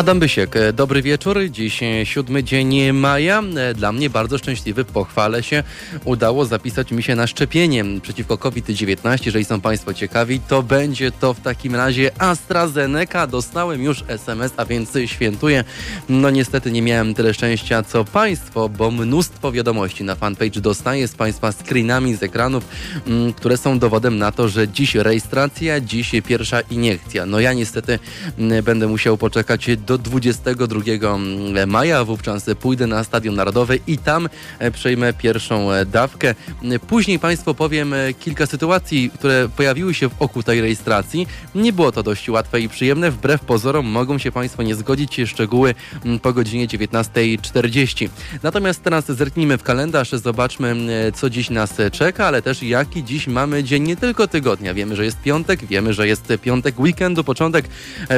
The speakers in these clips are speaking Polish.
Adam Bysiek, e, dobry wieczór. Dziś e, siódmy dzień maja. E, Dla mnie bardzo szczęśliwy, pochwalę się. Udało zapisać mi się na szczepienie przeciwko COVID-19. Jeżeli są Państwo ciekawi, to będzie to w takim razie AstraZeneca. Dostałem już SMS, a więc świętuję. No niestety nie miałem tyle szczęścia co Państwo, bo mnóstwo wiadomości na fanpage dostaję z Państwa screenami z ekranów, mm, które są dowodem na to, że dziś rejestracja, dziś pierwsza iniekcja. No ja niestety mm, będę musiał poczekać do 22 maja. Wówczas pójdę na Stadion Narodowy i tam e, przejmę pierwszą e, dawkę. Później Państwu powiem e, kilka sytuacji, które pojawiły się w oku tej rejestracji. Nie było to dość łatwe i przyjemne. Wbrew pozorom mogą się Państwo nie zgodzić. Szczegóły mm, po godzinie 19.40. Natomiast teraz zerknijmy w kalendarz, zobaczmy co dziś nas czeka, ale też jaki dziś mamy dzień nie tylko tygodnia. Wiemy, że jest piątek, wiemy, że jest piątek weekendu, początek.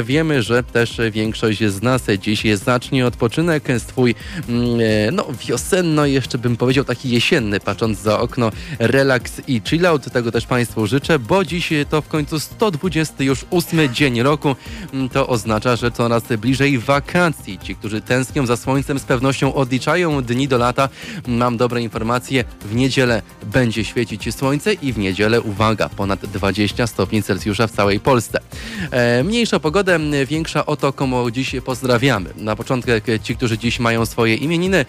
Wiemy, że też większość z nas dziś zacznie odpoczynek swój, mm, e, no wiosenno jeszcze bym powiedział taki jesienny, patrząc za okno, relaks i chillout. Tego też Państwu życzę, bo dziś to w końcu 120 już ósmy dzień roku. Mm, To oznacza, że coraz bliżej wakacji. Ci, którzy tęsknią za słońcem z pewnością odliczają dni do lata. Mam dobre informacje, w niedzielę będzie świecić słońce i w niedzielę, uwaga, ponad 20 stopni Celsjusza w całej Polsce. E, mniejsza pogodę, większa oto komu dziś pozdrawiamy. Na początek ci, którzy dziś mają swoje imieniny,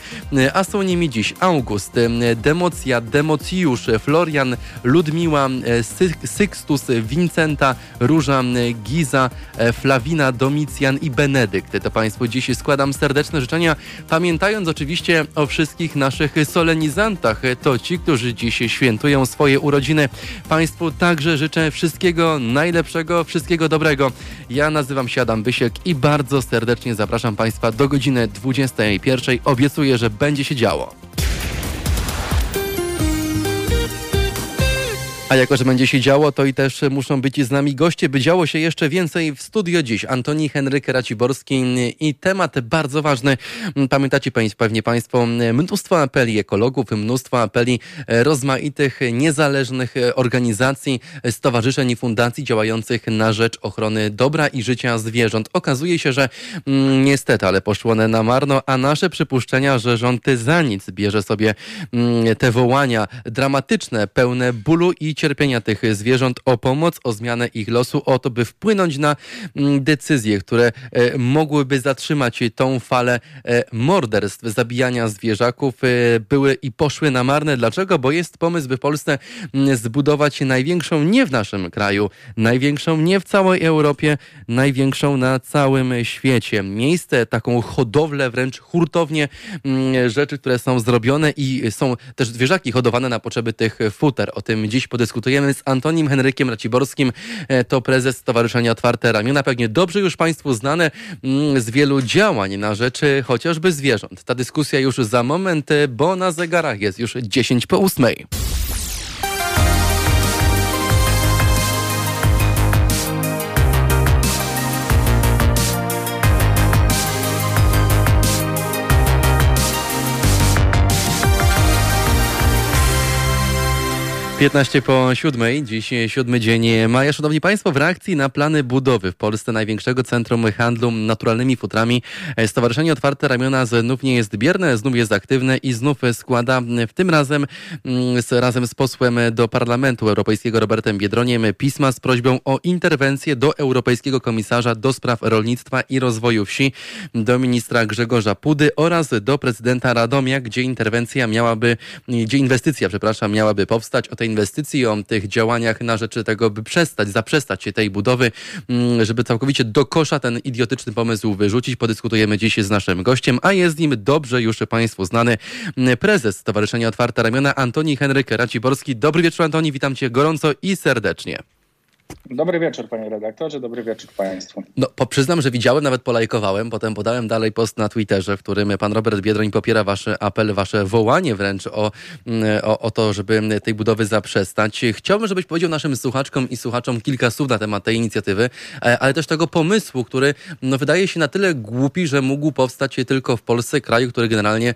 a są nimi dziś August, Democja, Democjusz, Florian, Ludmiła, Sy Sykstus, Wincenta, Róża, Giza, Flawina, Domicjan i Benedykt. To Państwu dziś składam serdeczne życzenia, pamiętając oczywiście o wszystkich naszych solenizantach. To ci, którzy dziś świętują swoje urodziny. Państwu także życzę wszystkiego najlepszego, wszystkiego dobrego. Ja nazywam się Adam Bysiek i bardzo serdecznie zapraszam Państwa do godziny 21. Obiecuję, że będzie się działo. A jako, że będzie się działo, to i też muszą być z nami goście, by działo się jeszcze więcej w studio dziś. Antoni Henryk Raciborski i temat bardzo ważny. Pamiętacie pewnie Państwo mnóstwo apeli ekologów, mnóstwo apeli rozmaitych niezależnych organizacji, stowarzyszeń i fundacji działających na rzecz ochrony dobra i życia zwierząt. Okazuje się, że mm, niestety, ale poszło one na marno, a nasze przypuszczenia, że rząd za nic bierze sobie mm, te wołania dramatyczne, pełne bólu i cierpienia tych zwierząt, o pomoc, o zmianę ich losu, o to, by wpłynąć na mm, decyzje, które e, mogłyby zatrzymać tą falę e, morderstw, zabijania zwierzaków, e, były i poszły na marne. Dlaczego? Bo jest pomysł, by Polsce mm, zbudować największą nie w naszym kraju, największą nie w całej Europie, największą na całym świecie. Miejsce, taką hodowlę, wręcz hurtownię mm, rzeczy, które są zrobione i są też zwierzaki hodowane na potrzeby tych futer. O tym dziś podyskutujemy z Antonim Henrykiem Raciborskim. E, To prezes Stowarzyszenia Otwarte Ramiona. Pewnie dobrze już Państwu znane mm, z wielu działań na rzeczy chociażby zwierząt. Ta dyskusja już za moment, bo na zegarach jest już 10 po 8. 15 po 7, dziś siódmy dzień maja. Szanowni Państwo, w reakcji na plany budowy w Polsce największego centrum handlu naturalnymi futrami Stowarzyszenie Otwarte Ramiona znów nie jest bierne, znów jest aktywne i znów składa w tym razem mm, z, razem z posłem do Parlamentu Europejskiego Robertem Biedroniem pisma z prośbą o interwencję do Europejskiego Komisarza do spraw rolnictwa i rozwoju wsi, do ministra Grzegorza Pudy oraz do prezydenta Radomia, gdzie interwencja miałaby, gdzie inwestycja, przepraszam, miałaby powstać. O tej inwestycji, o tych działaniach na rzecz tego, by przestać, zaprzestać się tej budowy, mm, żeby całkowicie do kosza ten idiotyczny pomysł wyrzucić. Podyskutujemy dziś z naszym gościem, a jest nim dobrze już Państwu znany mm, prezes Stowarzyszenia Otwarte Ramiona Antoni Henryk Raciborski. Dobry wieczór Antoni, witam Cię gorąco i serdecznie. Dobry wieczór, panie redaktorze, dobry wieczór państwu. No, po, przyznam, że widziałem, nawet polajkowałem, potem podałem dalej post na Twitterze, w którym pan Robert Biedroń popiera wasz apel, wasze wołanie wręcz o, o, o to, żeby tej budowy zaprzestać. Chciałbym, żebyś powiedział naszym słuchaczkom i słuchaczom kilka słów na temat tej inicjatywy, e, ale też tego pomysłu, który no, wydaje się na tyle głupi, że mógł powstać tylko w Polsce, kraju, który generalnie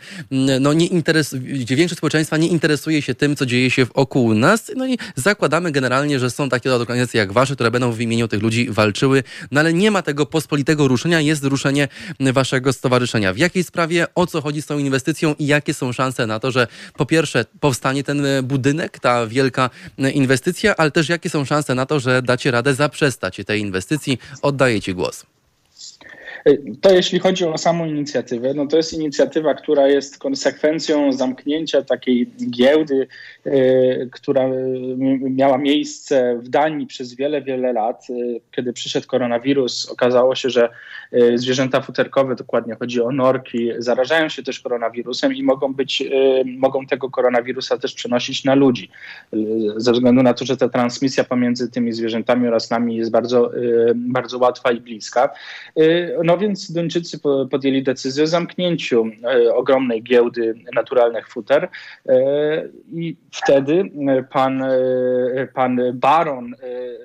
no, nie interesuje, gdzie większość społeczeństwa nie interesuje się tym, co dzieje się wokół nas. No i zakładamy generalnie, że są takie organizacje jak działaczy, które będą w imieniu tych ludzi walczyły, no ale nie ma tego pospolitego ruszenia, jest ruszenie waszego stowarzyszenia. W jakiej sprawie, o co chodzi z tą inwestycją i jakie są szanse na to, że po pierwsze powstanie ten budynek, ta wielka inwestycja, ale też jakie są szanse na to, że dacie radę zaprzestać tej inwestycji? Oddaję Ci głos. To jeśli chodzi o samą inicjatywę, no to jest inicjatywa, która jest konsekwencją zamknięcia takiej giełdy, yy, która miała miejsce w Danii przez wiele, wiele lat. Yy, kiedy przyszedł koronawirus, okazało się, że zwierzęta futerkowe, dokładnie chodzi o norki, zarażają się też koronawirusem i mogą być, mogą tego koronawirusa też przenosić na ludzi. Ze względu na to, że ta transmisja pomiędzy tymi zwierzętami oraz nami jest bardzo, bardzo łatwa i bliska. No więc Duńczycy podjęli decyzję o zamknięciu e, ogromnej giełdy naturalnych futer e, i wtedy e, pan, pan baron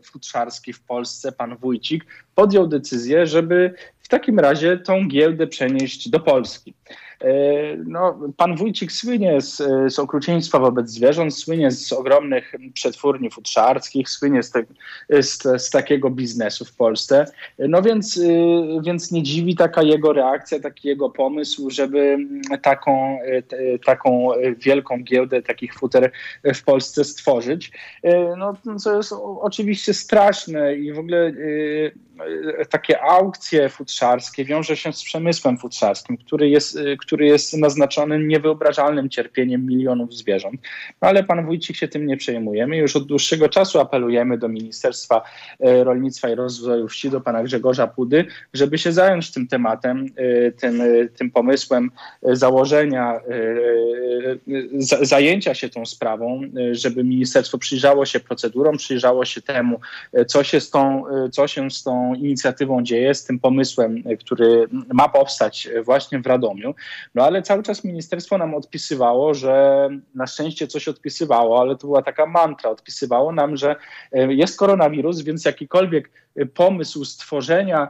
futrzarski w Polsce, pan Wójcik, podjął decyzję, żeby w takim razie tą giełdę przenieść do Polski. E, no, pan Wójcik słynie z, z okrucieństwa wobec zwierząt, słynie z ogromnych przetwórni futrzarskich, słynie z, te, z, z, takiego biznesu w Polsce. No więc, y, więc nie dziwi taka jego reakcja, taki jego pomysł, żeby taką, taką wielką giełdę takich futer w Polsce stworzyć. E, no, co jest oczywiście straszne i w ogóle y, takie aukcje futrzarskie wiąże się z przemysłem futrzarskim, który jest, który jest naznaczony niewyobrażalnym cierpieniem milionów zwierząt. No ale pan Wójcik się tym nie przejmuje. My już od dłuższego czasu apelujemy do Ministerstwa e, Rolnictwa i Rozwoju Wsi, do pana Grzegorza Pudy, żeby się zająć tym tematem, e, tym, e, tym pomysłem założenia, zajęcia się tą sprawą, żeby ministerstwo przyjrzało się procedurom, przyjrzało się temu, co się z tą, co się z tą inicjatywą dzieje, z tym pomysłem, który ma powstać właśnie w Radomiu. No ale cały czas ministerstwo nam odpisywało, że na szczęście coś odpisywało, ale to była taka mantra, odpisywało nam, że e, jest koronawirus, więc jakikolwiek pomysł stworzenia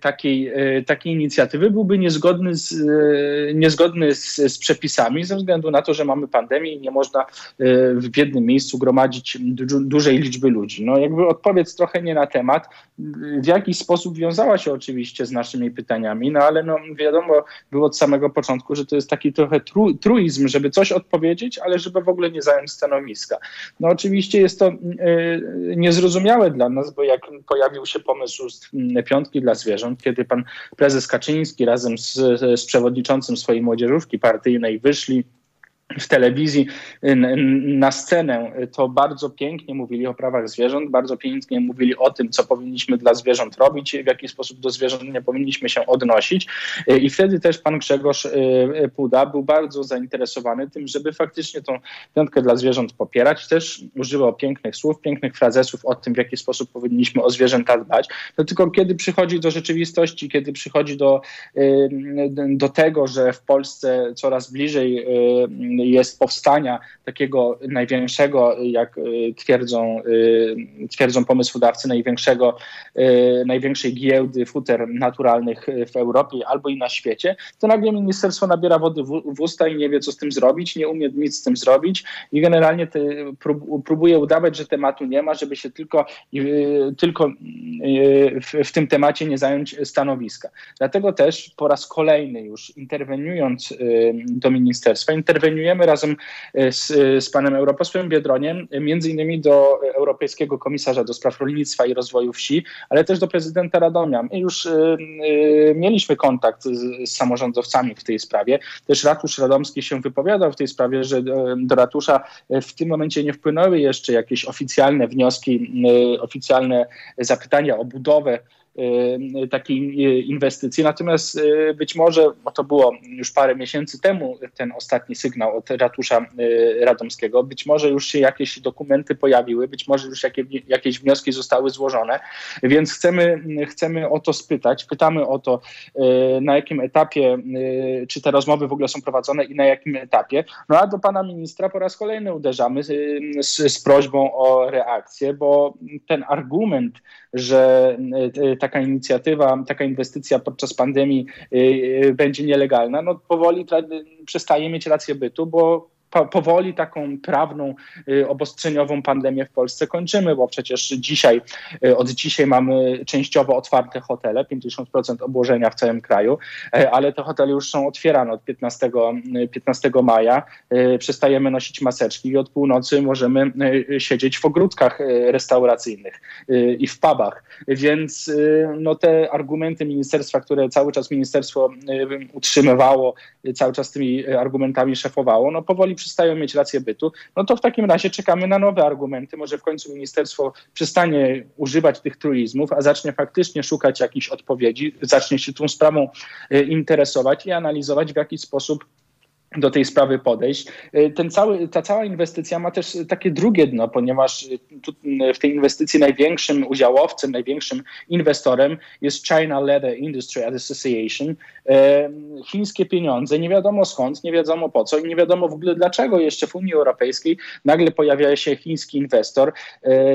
takiej, y, takiej inicjatywy byłby niezgodny, z, y, niezgodny z, z, przepisami, ze względu na to, że mamy pandemię i nie można w jednym miejscu gromadzić du dużej liczby ludzi. No jakby odpowiedź trochę nie na temat, w jakiś sposób wiązała się oczywiście z naszymi pytaniami, no ale no wiadomo było od samego początku, że to jest taki trochę tru, truizm, żeby coś odpowiedzieć, ale żeby w ogóle nie zająć stanowiska. No oczywiście jest to niezrozumiałe dla nas, bo jak pojawi pojawił się pomysł mm, piątki dla zwierząt, kiedy pan prezes Kaczyński razem z, z przewodniczącym swojej młodzieżówki partyjnej wyszli w telewizji na scenę, to bardzo pięknie mówili o prawach zwierząt, bardzo pięknie mówili o tym, co powinniśmy dla zwierząt robić, w jaki sposób do zwierząt nie powinniśmy się odnosić. I wtedy też pan Grzegorz y, y, Puda był bardzo zainteresowany tym, żeby faktycznie tą piątkę dla zwierząt popierać. Też używał pięknych słów, pięknych frazesów o tym, w jaki sposób powinniśmy o zwierzęta dbać. No tylko kiedy przychodzi do rzeczywistości, kiedy przychodzi do, y, do tego, że w Polsce coraz bliżej jest powstania takiego największego, jak y, twierdzą, y, twierdzą pomysłodawcy, największego, y, największej giełdy futer naturalnych w Europie albo i na świecie, to nagle ministerstwo nabiera wody w, usta i nie wie, co z tym zrobić, nie umie nic z tym zrobić i generalnie te, prób, próbuje udawać, że tematu nie ma, żeby się tylko, tylko w, w tym temacie nie zająć stanowiska. Dlatego też po raz kolejny już interweniując do ministerstwa, interweniujemy przygotowujemy razem e, z, e, z panem europosłem Biedroniem, e, między innymi do Europejskiego Komisarza do Spraw Rolnictwa i Rozwoju Wsi, ale też do prezydenta Radomia. My już mieliśmy kontakt z, z, samorządowcami w tej sprawie. Też ratusz radomski się wypowiadał w tej sprawie, że do ratusza w tym momencie nie wpłynęły jeszcze jakieś oficjalne wnioski, oficjalne zapytania o budowę takiej y, inwestycji. Natomiast y, być może, bo to było już parę miesięcy temu, ten ostatni sygnał od ratusza radomskiego, być może już się jakieś dokumenty pojawiły, być może już jakieś wnioski zostały złożone, więc chcemy, chcemy o to spytać. Pytamy o to, na jakim etapie, czy te rozmowy w ogóle są prowadzone i na jakim etapie. No a do pana ministra po raz kolejny uderzamy z, z prośbą o reakcję, bo ten argument, że taka inicjatywa, taka inwestycja podczas pandemii y, będzie nielegalna, no powoli przestaje mieć rację bytu, bo powoli taką prawną, obostrzeniową pandemię w Polsce kończymy, bo przecież dzisiaj, od dzisiaj mamy częściowo otwarte hotele, 50% obłożenia w całym kraju, ale te hotele już są otwierane od 15, 15 maja. Przestajemy nosić maseczki i od północy możemy siedzieć w ogródkach restauracyjnych i w pubach. Więc no, te argumenty ministerstwa, które cały czas ministerstwo utrzymywało, cały czas tymi argumentami szefowało, no powoli przestają mieć rację bytu. No to w takim razie czekamy na nowe argumenty. Może w końcu ministerstwo przestanie używać tych truizmów, a zacznie faktycznie szukać jakichś odpowiedzi, zacznie się tą sprawą interesować i analizować, w jaki sposób do tej sprawy podejść. Y, ten cały, ta cała inwestycja ma też takie drugie dno, ponieważ y, w tej inwestycji największym udziałowcem, największym inwestorem jest China Leather Industry Association. Y, chińskie pieniądze, nie wiadomo skąd, nie wiadomo po co i nie wiadomo w ogóle dlaczego jeszcze w Unii Europejskiej nagle pojawia się chiński inwestor.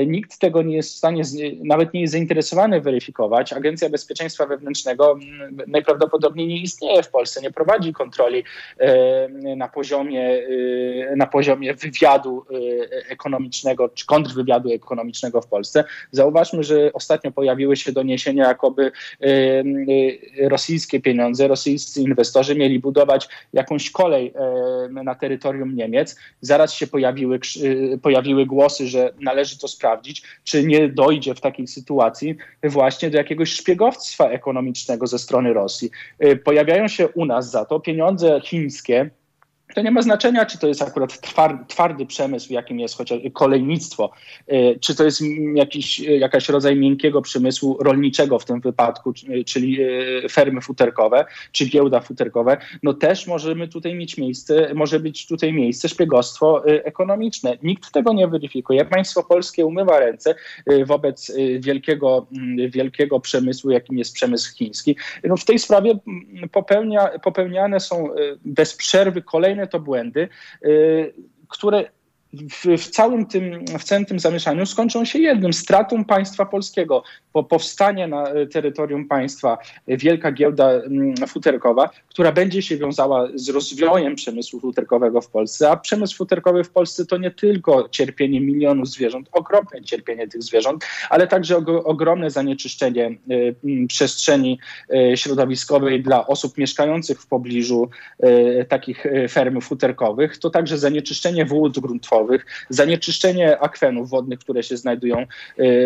Nikt tego nie jest w stanie, nawet nie jest zainteresowany weryfikować. Agencja Bezpieczeństwa Wewnętrznego najprawdopodobniej nie istnieje w Polsce, nie prowadzi kontroli na poziomie, y, na poziomie wywiadu y, ekonomicznego czy kontrwywiadu ekonomicznego w Polsce. Zauważmy, że ostatnio pojawiły się doniesienia, jakoby y, rosyjskie pieniądze, rosyjscy inwestorzy mieli budować jakąś kolej na terytorium Niemiec. Zaraz się pojawiły, pojawiły głosy, że należy to sprawdzić, czy nie dojdzie w takiej sytuacji właśnie do jakiegoś szpiegowstwa ekonomicznego ze strony Rosji. Pojawiają się u nas za to pieniądze chińskie, to nie ma znaczenia, czy to jest akurat twardy przemysł, jakim jest chociaż kolejnictwo, y, czy to jest jakiś, jakaś rodzaj miękkiego przemysłu rolniczego w tym wypadku, czyli y, fermy futerkowe, czy giełda futerkowe, no też możemy tutaj mieć miejsce, może być tutaj miejsce szpiegostwo ekonomiczne. Nikt tego nie weryfikuje. Państwo polskie umywa ręce wobec wielkiego, mm, wielkiego przemysłu, jakim jest przemysł chiński. No w tej sprawie mm, popełnia, popełniane są bez przerwy kolejne to błędy, y, które w, w, całym tym, w całym tym zamieszaniu skończą się jednym stratą państwa polskiego. Po powstanie na terytorium państwa wielka giełda mm, futerkowa, która będzie się wiązała z rozwojem przemysłu futerkowego w Polsce, a przemysł futerkowy w Polsce to nie tylko cierpienie milionów zwierząt, ogromne cierpienie tych zwierząt, ale także ogromne zanieczyszczenie mm, przestrzeni y, środowiskowej dla osób mieszkających w pobliżu takich ferm futerkowych. To także zanieczyszczenie wód gruntowych, zanieczyszczenie akwenów wodnych, które się znajdują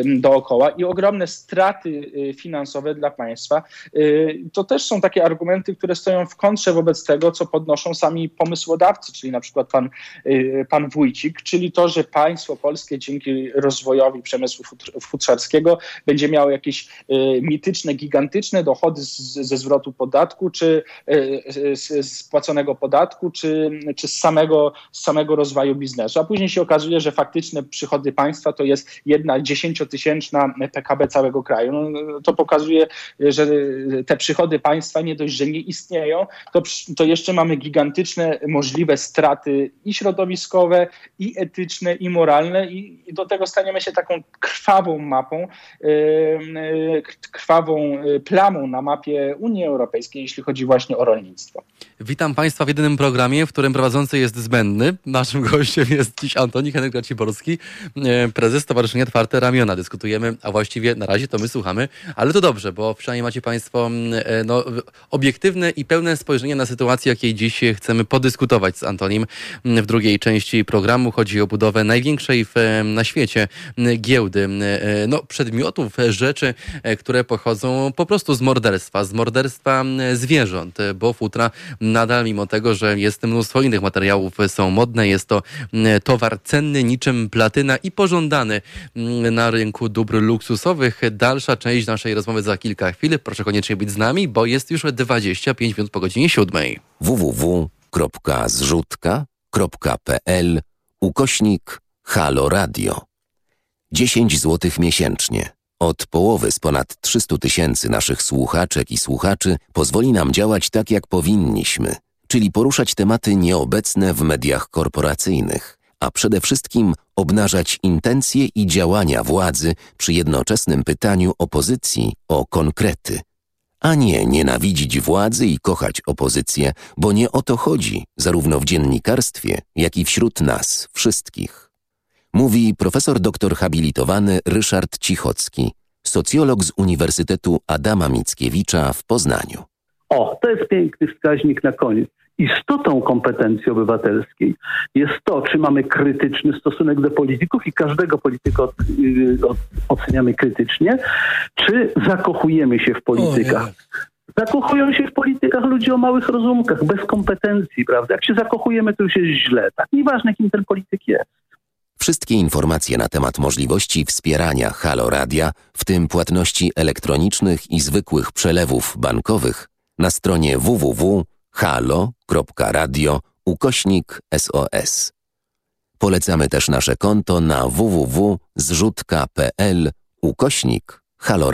dookoła i ogromne straty y, finansowe dla państwa. Y, to też są takie argumenty, które stoją w kontrze wobec tego, co podnoszą sami pomysłodawcy, czyli na przykład pan, y, pan Wójcik, czyli to, że państwo polskie dzięki rozwojowi przemysłu futrzarskiego będzie miało jakieś mityczne, gigantyczne dochody z, ze zwrotu podatku, czy z spłaconego podatku, czy, czy z, samego, z samego rozwoju biznesu później się okazuje, że faktyczne przychody państwa to jest jedna dziesięciotysięczna PKB całego kraju. No, to pokazuje, że te przychody państwa nie dość, że nie istnieją, to, to jeszcze mamy gigantyczne możliwe straty i środowiskowe, i etyczne, i moralne i, i do tego staniemy się taką krwawą mapą, yy, krwawą plamą na mapie Unii Europejskiej, jeśli chodzi właśnie o rolnictwo. Witam Państwa w jedynym programie, w którym prowadzący jest zbędny. Naszym gościem jest dziś Antoni Henryk Raciborski, e, prezes Stowarzyszenia Twarte Ramiona. Dyskutujemy, a właściwie na razie to my słuchamy, ale to dobrze, bo przynajmniej macie Państwo e, no, obiektywne i pełne spojrzenie na sytuację, jakiej dziś chcemy podyskutować z Antonim w drugiej części programu. Chodzi o budowę największej w, na świecie giełdy e, no, przedmiotów, rzeczy, które pochodzą po prostu z morderstwa, z morderstwa zwierząt, bo futra nadal, mimo tego, że jest mnóstwo innych materiałów, są modne, jest to towar cenny niczym platyna i pożądany mm, na rynku dóbr luksusowych. Dalsza część naszej rozmowy za kilka chwil. Proszę koniecznie być z nami, bo jest już 25 minut po godzinie 7. www.zrzutka.pl ukośnik Halo Radio. 10 zł miesięcznie. Od połowy z ponad 300 tysięcy naszych słuchaczek i słuchaczy pozwoli nam działać tak, jak powinniśmy, czyli poruszać tematy nieobecne w mediach korporacyjnych a przede wszystkim obnażać intencje i działania władzy przy jednoczesnym pytaniu opozycji o konkrety. a nie nienawidzić władzy i kochać opozycję, bo nie o to chodzi, zarówno w dziennikarstwie, jak i wśród nas wszystkich. Mówi profesor doktor habilitowany Ryszard Cichocki, socjolog z Uniwersytetu Adama Mickiewicza w Poznaniu. O, to jest piękny wskaźnik na koniec. Istotą kompetencji obywatelskiej jest to, czy mamy krytyczny stosunek do polityków i każdego polityka od, y, od, oceniamy krytycznie, czy zakochujemy się w politykach. Zakochują się w politykach ludzie o małych rozumkach, bez kompetencji, prawda? Jak się zakochujemy, to już jest źle. Tak nieważne, kim ten polityk jest. Wszystkie informacje na temat możliwości wspierania Halo Radia, w tym płatności elektronicznych i zwykłych przelewów bankowych, na stronie www.halo.radio ukośnik SOS. Polecamy też nasze konto na www.zrzutka.pl ukośnik Halo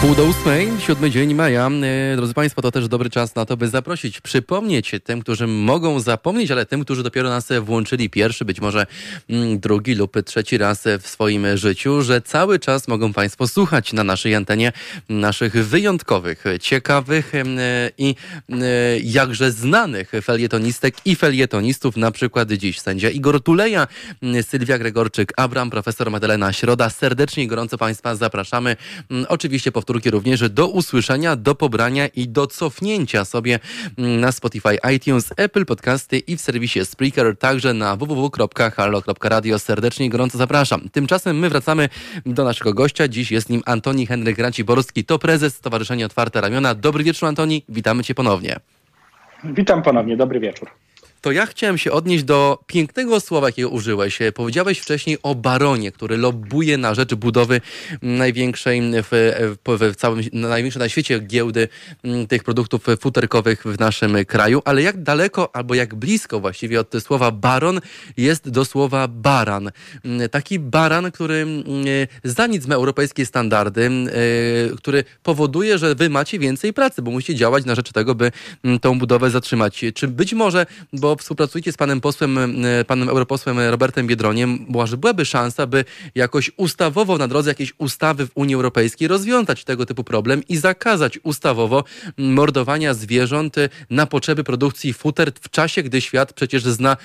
Pół do ósmej, siódmy dzień maja. E, drodzy Państwo, to też dobry czas na to, by zaprosić, przypomnieć tym, którzy mogą zapomnieć, ale tym, którzy dopiero nas włączyli pierwszy, być może mm, drugi lub trzeci raz w swoim życiu, że cały czas mogą Państwo słuchać na naszej antenie naszych wyjątkowych, ciekawych e, i e, jakże znanych felietonistek i felietonistów, na przykład dziś sędzia Igor Tuleja, Sylwia Gregorczyk, Abram, profesor Madalena Środa. Serdecznie i gorąco Państwa zapraszamy. Mm, oczywiście powtórzę powtórki również do usłyszenia, do pobrania i do cofnięcia sobie na Spotify, iTunes, Apple Podcasty i w serwisie Spreaker, także na www.halo.radio. Serdecznie gorąco zapraszam. Tymczasem my wracamy do naszego gościa. Dziś jest nim Antoni Henryk Raci-Borski, to prezes Stowarzyszenia Otwarte Ramiona. Dobry wieczór Antoni, witamy Cię ponownie. Witam ponownie, dobry wieczór to ja chciałem się odnieść do pięknego słowa, jakiego użyłeś. Powiedziałeś wcześniej o baronie, który lobbuje na rzecz budowy największej w, w, w całym, największej na świecie giełdy mm, tych produktów futerkowych w naszym kraju. Ale jak daleko albo jak blisko właściwie od słowa baron jest do słowa baran. Mm, taki baran, który mm, za nic ma europejskie standardy, który powoduje, że wy macie więcej pracy, bo musicie działać na rzecz tego, by tą budowę zatrzymać. Czy być może, bo współpracujecie z panem posłem, e, panem europosłem Robertem Biedroniem, może byłaby szansa, by jakoś ustawowo na drodze jakiejś ustawy w Unii Europejskiej rozwiązać tego typu problem i zakazać ustawowo mordowania zwierząt na potrzeby produkcji futer w czasie, gdy świat przecież zna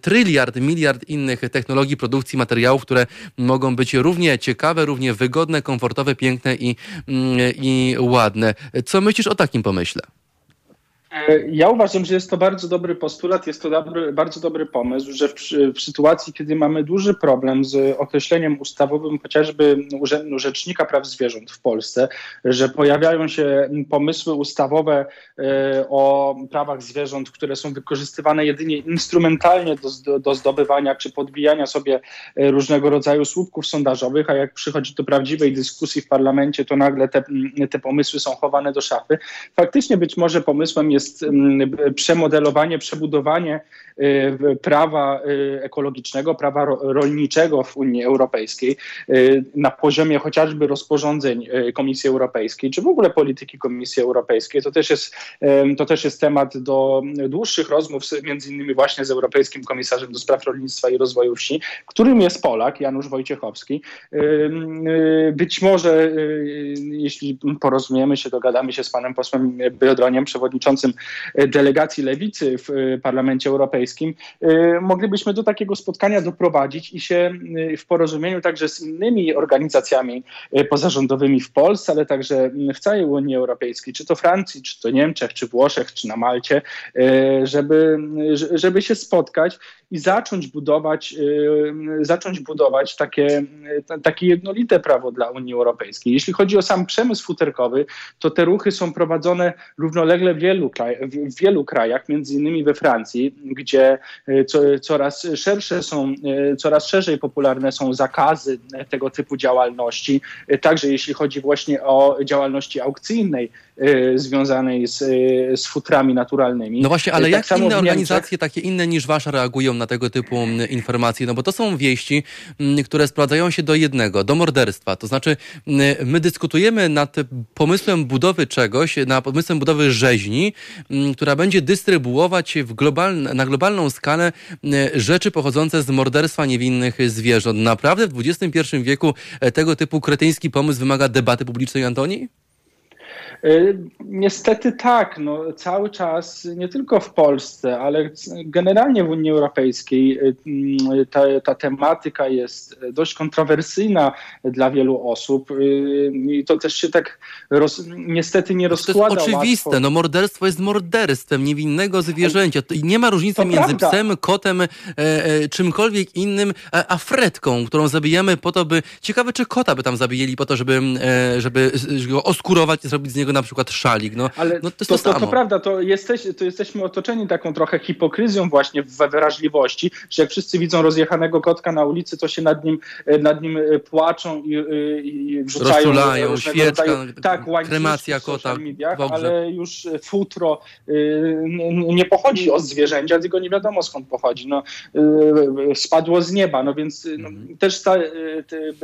tryliard, miliard innych technologii produkcji materiałów, które mogą być równie ciekawe, równie wygodne, komfortowe, piękne i, i ładne. Co myślisz o takim pomyśle? E, ja uważam, że jest to bardzo dobry postulat, jest to dobry, bardzo dobry pomysł, że w, w, sytuacji, kiedy mamy duży problem z określeniem ustawowym chociażby Urzędu Rzecznika Praw Zwierząt w Polsce, że pojawiają się pomysły ustawowe e, o prawach zwierząt, które są wykorzystywane jedynie instrumentalnie do, do zdobywania czy podbijania sobie e, różnego rodzaju słupków sondażowych, a jak przychodzi do prawdziwej dyskusji w parlamencie, to nagle te, te pomysły są chowane do szafy. Faktycznie być może pomysłem jest jest mm, przemodelowanie, przebudowanie y, prawa y, ekologicznego, prawa rolniczego w Unii Europejskiej y, na poziomie chociażby rozporządzeń Komisji Europejskiej, czy w ogóle polityki Komisji Europejskiej. To też jest, to też jest temat do dłuższych rozmów, między innymi właśnie z Europejskim Komisarzem do Spraw Rolnictwa i Rozwoju Wsi, którym jest Polak, Janusz Wojciechowski. Być może, jeśli porozumiemy się, dogadamy się z panem posłem Biodroniem, przewodniczącym delegacji lewicy w e, Parlamencie Europejskim, e, moglibyśmy do takiego spotkania doprowadzić i się e, w porozumieniu także z innymi organizacjami pozarządowymi w Polsce, ale także w całej Unii Europejskiej, czy to Francji, czy to Niemczech, czy Włoszech, czy na Malcie, żeby, żeby się spotkać i zacząć budować, zacząć budować takie, takie jednolite prawo dla Unii Europejskiej. Jeśli chodzi o sam przemysł futerkowy, to te ruchy są prowadzone równolegle w wielu, w wielu krajach, między innymi we Francji, gdzie e, co, coraz szersze są, coraz szerzej popularne są zakazy tego typu działalności. Także jeśli chodzi właśnie o działalności aukcyjnej, związanej z, z futrami naturalnymi. No właśnie, ale tak jak inne organizacje, takie inne niż wasza, reagują na tego typu informacje? No bo to są wieści, które sprowadzają się do jednego, do morderstwa. To znaczy, my dyskutujemy nad pomysłem budowy czegoś, na pomysłem budowy rzeźni, która będzie dystrybuować global, na globalną skalę rzeczy pochodzące z morderstwa niewinnych zwierząt. Naprawdę w XXI wieku e, tego typu kretyński pomysł wymaga debaty publicznej, Antoni? E, niestety tak, no, cały czas, nie tylko w Polsce, ale generalnie w Unii Europejskiej e, ta, ta tematyka jest dość kontrowersyjna dla wielu osób e, i to też się tak roz, niestety nie rozkłada To jest oczywiste, łatwo. no morderstwo jest morderstwem niewinnego zwierzęcia. Nie ma różnicy to między prawda. psem, kotem, e, e, czymkolwiek innym, a, a fretką, którą zabijamy po to, by... Ciekawe, czy kota by tam zabijeli po to, żeby, e, żeby go oskurować i zrobić z niego na przykład szalik. No, Ale no to, jest to, to, to, to prawda, to, jesteś, to jesteśmy otoczeni taką trochę hipokryzją właśnie we wrażliwości, że jak wszyscy widzą rozjechanego kotka na ulicy, to się nad nim, e, nad nim e, płaczą i, e, i wrzucają Rozczulają, świeczka, rodzaju, tak, kremacja kota mediach, ale już futro nie pochodzi od zwierzęcia, tylko nie wiadomo skąd pochodzi. No, spadło z nieba, no więc no, mhm. też ta,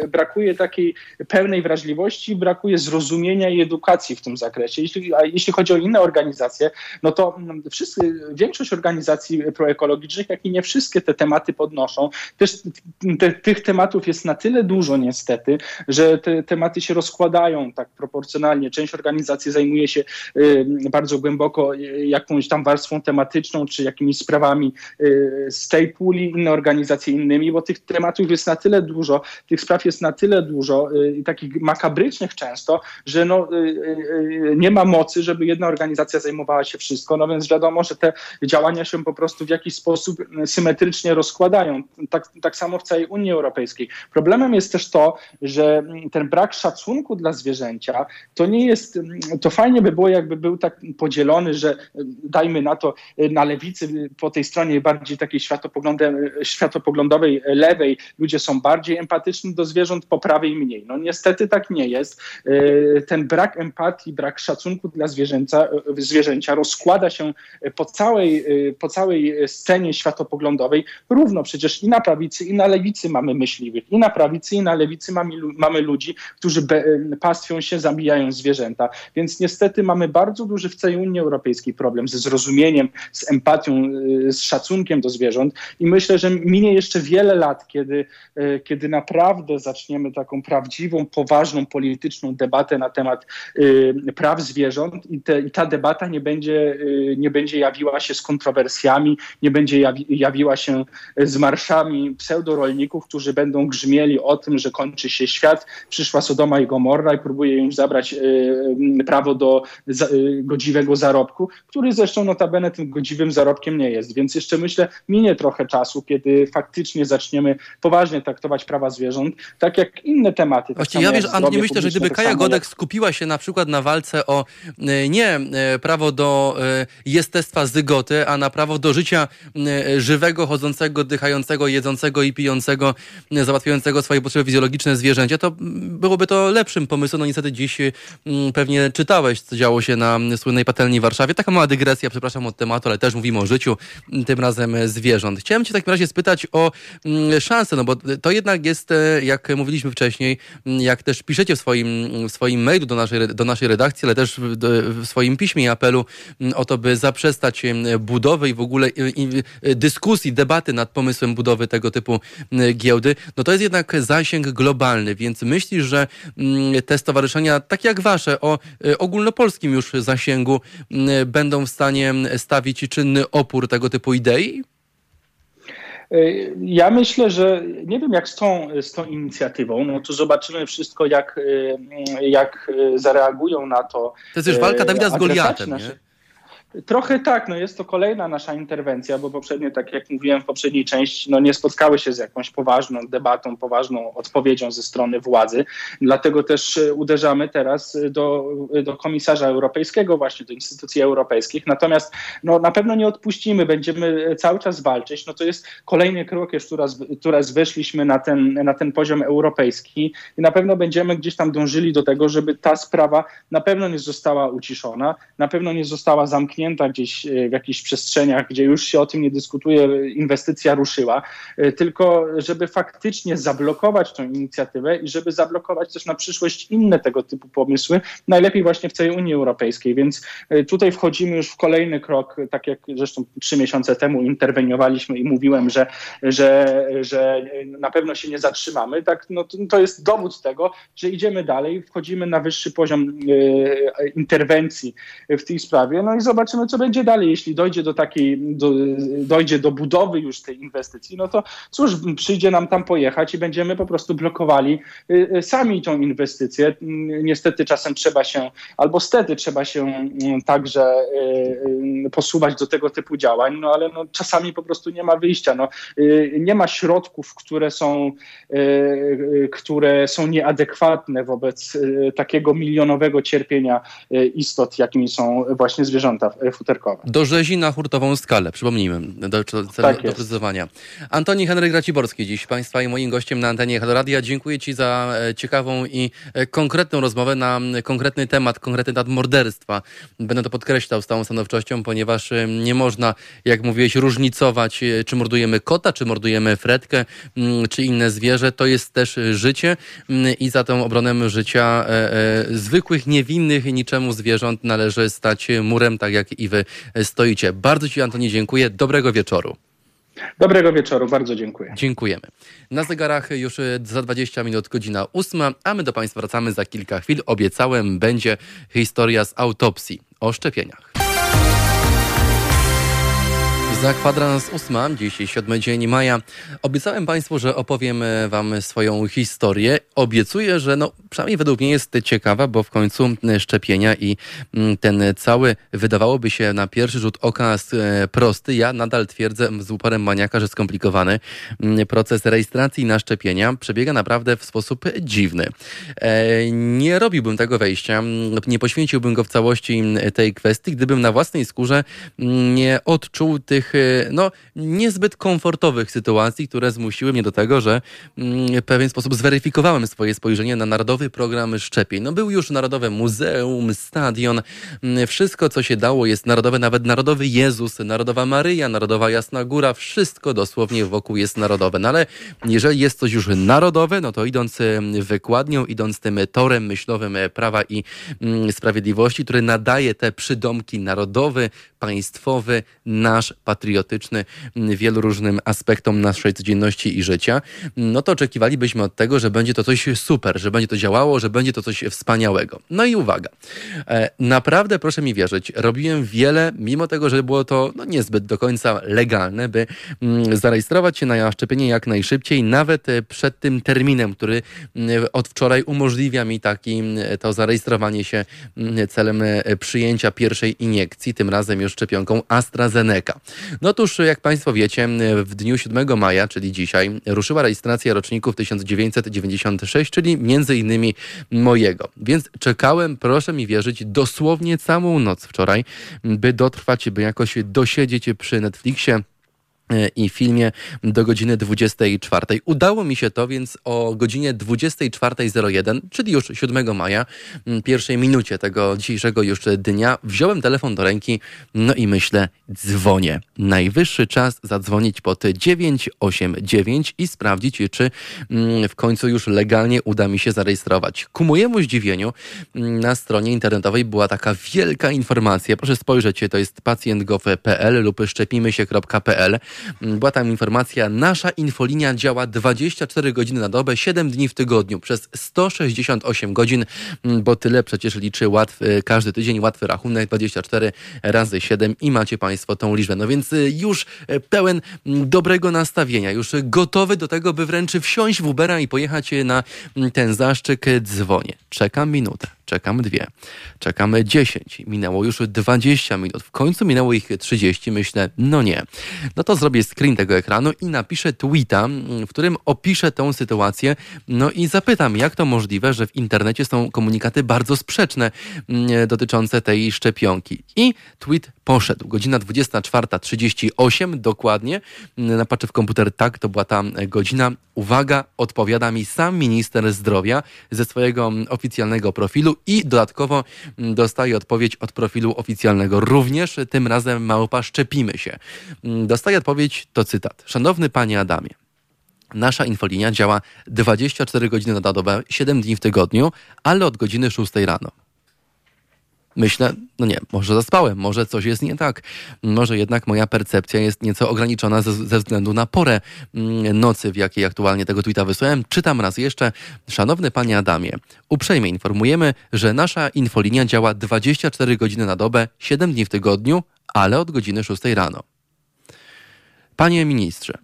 brakuje takiej pełnej wrażliwości, brakuje zrozumienia i edukacji w tym zakresie. Jeśli, a jeśli chodzi o inne organizacje, no to mm, wszyscy, większość organizacji proekologicznych, jak i nie wszystkie te tematy podnoszą. Też te, tych tematów jest na tyle dużo niestety, że te tematy się rozkładają tak proporcjonalnie. Część organizacji zajmuje się y, bardzo głęboko y, jakąś tam warstwą tematyczną, czy jakimiś sprawami y, z tej puli, inne organizacje innymi, bo tych tematów jest na tyle dużo, tych spraw jest na tyle dużo, y, takich makabrycznych często, że no, y, nie ma mocy, żeby jedna organizacja zajmowała się wszystko, no więc wiadomo, że te działania się po prostu w jakiś sposób symetrycznie rozkładają. Tak, tak samo w całej Unii Europejskiej. Problemem jest też to, że ten brak szacunku dla zwierzęcia to nie jest, to fajnie by było, jakby był tak podzielony, że dajmy na to na lewicy, po tej stronie bardziej takiej światopoglądowej, lewej, ludzie są bardziej empatyczni do zwierząt, po prawej mniej. No niestety tak nie jest. Ten brak empatii, brak szacunku dla zwierzęcia, zwierzęcia rozkłada się po całej, po całej scenie światopoglądowej równo. Przecież i na prawicy, i na lewicy mamy myśliwych, i na prawicy, i na lewicy mamy, mamy ludzi, którzy be, pastwią się, zabijają zwierzęta. Więc niestety mamy bardzo duży w całej Unii Europejskiej problem ze zrozumieniem, z empatią, z szacunkiem do zwierząt i myślę, że minie jeszcze wiele lat, kiedy, kiedy naprawdę zaczniemy taką prawdziwą, poważną polityczną debatę na temat praw zwierząt i, te, i ta debata nie będzie, y, nie będzie jawiła się z kontrowersjami, nie będzie jawi, jawiła się z marszami pseudorolników, którzy będą grzmieli o tym, że kończy się świat, przyszła Sodoma i Gomorra i próbuje im zabrać y, y, prawo do godziwego zarobku, który zresztą notabene tym godziwym zarobkiem nie jest. Więc jeszcze myślę, minie trochę czasu, kiedy faktycznie zaczniemy poważnie traktować prawa zwierząt, tak jak inne tematy. Tak Właściwie ja wiesz, Antoni, myślę, że gdyby tak Kaja Godek jak... skupiła się na przykład na walce o e, nie e, prawo do e, jestestwa zygoty, a na prawo do życia żywego, chodzącego, dychającego, jedzącego i pijącego, załatwiającego swoje potrzeby fizjologiczne zwierzęcia, to byłoby to lepszym pomysłem. No niestety dziś pewnie czytałeś, co działo się na słynnej patelni w Warszawie. Taka mała dygresja, przepraszam od tematu, ale też mówimy o życiu, tym razem zwierząt. Chciałem cię w takim razie spytać o szansę, no bo to jednak jest, jak mówiliśmy wcześniej, jak też piszecie w swoim, w swoim mailu do naszej, do naszej redakcji, ale też w, w swoim piśmie i apelu mm, o to, by zaprzestać budowy i w ogóle dyskusji, debaty nad pomysłem budowy tego typu giełdy, no to jest jednak zasięg globalny, więc myślisz, że mm, te stowarzyszenia, takie jak wasze, o e, ogólnopolskim już zasięgu, będą w stanie stawić czynny opór tego typu idei? Ja myślę, że nie wiem jak z tą, z tą inicjatywą, no to zobaczymy wszystko, jak, jak zareagują na to. To jest już walka Dawida z Goliatem, nie? Trochę tak, no jest to kolejna nasza interwencja, bo poprzednio, tak jak mówiłem w poprzedniej części, no nie spotkały się z jakąś poważną debatą, poważną odpowiedzią ze strony władzy. Dlatego też e, uderzamy teraz do, do komisarza europejskiego, właśnie do instytucji europejskich. Natomiast no, na pewno nie odpuścimy, będziemy cały czas walczyć. No to jest kolejny krok, już raz, raz weszliśmy na ten, na ten poziom europejski i na pewno będziemy gdzieś tam dążyli do tego, żeby ta sprawa na pewno nie została uciszona, na pewno nie została zamknięta zamknięta gdzieś e, w jakichś przestrzeniach, gdzie już się o tym nie dyskutuje, inwestycja ruszyła, e, tylko żeby faktycznie zablokować tę inicjatywę i żeby zablokować też na przyszłość inne tego typu pomysły, najlepiej właśnie w całej Unii Europejskiej. Więc e, tutaj wchodzimy już w kolejny krok, tak jak zresztą trzy miesiące temu interweniowaliśmy i mówiłem, że, że, że na pewno się nie zatrzymamy. Tak, no, to jest dowód tego, że idziemy dalej, wchodzimy na wyższy poziom interwencji w tej sprawie, no i zobaczymy, zobaczymy, co będzie dalej. Jeśli dojdzie do takiej, do, dojdzie do budowy już tej inwestycji, no to cóż, przyjdzie nam tam pojechać i będziemy po prostu blokowali y, y, sami tą inwestycję. Mm, niestety czasem trzeba się, albo stety trzeba się mm, także y, posuwać do tego typu działań, no ale no, czasami po prostu nie ma wyjścia. No, nie ma środków, które są, które są nieadekwatne wobec takiego milionowego cierpienia istot, jakimi są właśnie zwierzęta futerkowe. Do rzezi na hurtową skalę, przypomnijmy, do, do, tak do precyzowania. Antoni Henryk Raciborski dziś Państwa i moim gościem na antenie Halo Radia. Dziękuję Ci za e, ciekawą i e, konkretną rozmowę na konkretny temat, konkretny temat morderstwa. Będę to podkreślał z całą stanowczością, ponieważ e, nie można, jak mówiłeś, różnicować, czy mordujemy kota, czy mordujemy fretkę, czy inne zwierzę. To jest też życie i za tą obronę życia zwykłych, niewinnych niczemu zwierząt należy stać murem, tak jak i wy stoicie. Bardzo Ci, Antoni, dziękuję. Dobrego wieczoru. Dobrego wieczoru, bardzo dziękuję. Dziękujemy. Na zegarach już za 20 minut godzina ósma, a my do Państwa wracamy za kilka chwil. Obiecałem, będzie historia z autopsji o szczepieniach. Za kwadrans ósma, dzisiaj siódmy dzień maja. Obiecałem Państwu, że opowiem Wam swoją historię. Obiecuję, że no, przynajmniej według mnie jest ciekawa, bo w końcu szczepienia i mm, ten cały, wydawałoby się na pierwszy rzut oka e, prosty, ja nadal twierdzę z uporem maniaka, że skomplikowany mm, proces rejestracji na szczepienia przebiega naprawdę w sposób dziwny. E, nie robiłbym tego wejścia, nie poświęciłbym go w całości tej kwestii, gdybym na własnej skórze nie odczuł tych Y, no, niezbyt komfortowych sytuacji, które zmusiły mnie do tego, że mm, w pewien sposób zweryfikowałem swoje spojrzenie na Narodowy Program Szczepień. No, był już Narodowe Muzeum, stadion, mm, wszystko co się dało jest narodowe, nawet Narodowy Jezus, Narodowa Maryja, Narodowa Jasna Góra, wszystko dosłownie wokół jest narodowe. No ale jeżeli jest coś już narodowe, no to idąc wykładnią, idąc tym torem myślowym e, prawa i mm, sprawiedliwości, który nadaje te przydomki narodowy, państwowy, nasz, patriotyczny wielu różnym aspektom naszej codzienności i życia, no to oczekiwalibyśmy od tego, że będzie to coś super, że będzie to działało, że będzie to coś wspaniałego. No i uwaga, e, naprawdę proszę mi wierzyć, robiłem wiele, mimo tego, że było to no, niezbyt do końca legalne, by mm, zarejestrować się na szczepienie jak najszybciej, nawet e, przed tym terminem, który mm, od wczoraj umożliwia mi taki, mm, to zarejestrowanie się celem e, przyjęcia pierwszej iniekcji, tym razem już szczepionką AstraZeneca. No otóż, jak Państwo wiecie, w dniu 7 maja, czyli dzisiaj, ruszyła rejestracja roczników 1996, czyli między innymi mojego. Więc czekałem, proszę mi wierzyć, dosłownie całą noc wczoraj, by dotrwać, by jakoś dosiedzieć przy Netflixie i filmie do godziny 24. Udało mi się to, więc o godzinie 24.01, czyli już 7 maja, pierwszej minucie tego dzisiejszego już dnia, wziąłem telefon do ręki, no i myślę, dzwonię. Najwyższy czas zadzwonić pod 989 i sprawdzić, czy w końcu już legalnie uda mi się zarejestrować. Ku mojemu zdziwieniu na stronie internetowej była taka wielka informacja, proszę spojrzeć, to jest pacjentgov.pl lub szczepimy.się.pl była tam informacja, nasza infolinia działa 24 godziny na dobę, 7 dni w tygodniu, przez 168 godzin, mm, bo tyle przecież liczy łatwy, każdy tydzień łatwy rachunek, 24 razy 7 i macie Państwo tą liczbę. No więc y, już y, pełen mm, dobrego nastawienia, już gotowy do tego, by wręcz wsiąść w Ubera i pojechać na mm, ten zaszczyk, dzwonię. Czekam minutę czekamy dwie, czekamy 10, minęło już 20 minut, w końcu minęło ich 30, myślę, no nie. No to zrobię screen tego ekranu i napiszę tweeta, w którym opiszę tę sytuację, no i zapytam, jak to możliwe, że w internecie są komunikaty bardzo sprzeczne dotyczące tej szczepionki. I tweet poszedł. Godzina 24.38 dokładnie. Napatrzę w komputer, tak, to była ta godzina. Uwaga, odpowiada mi sam minister zdrowia ze swojego oficjalnego profilu i dodatkowo dostaje odpowiedź od profilu oficjalnego. Również tym razem małpa szczepimy się. Dostaje odpowiedź, to cytat. Szanowny panie Adamie. Nasza infolinia działa 24 godziny na dobę, 7 dni w tygodniu, ale od godziny 6 rano. Myślę, no nie, może zaspałem, może coś jest nie tak. Może jednak moja percepcja jest nieco ograniczona ze, ze, względu na porę mm, nocy, w jakiej aktualnie tego tweeta wysłałem. Czytam raz jeszcze. Szanowny panie Adamie, uprzejmie informujemy, że nasza infolinia działa 24 godziny na dobę, 7 dni w tygodniu, ale od godziny 6 rano. Panie ministrze,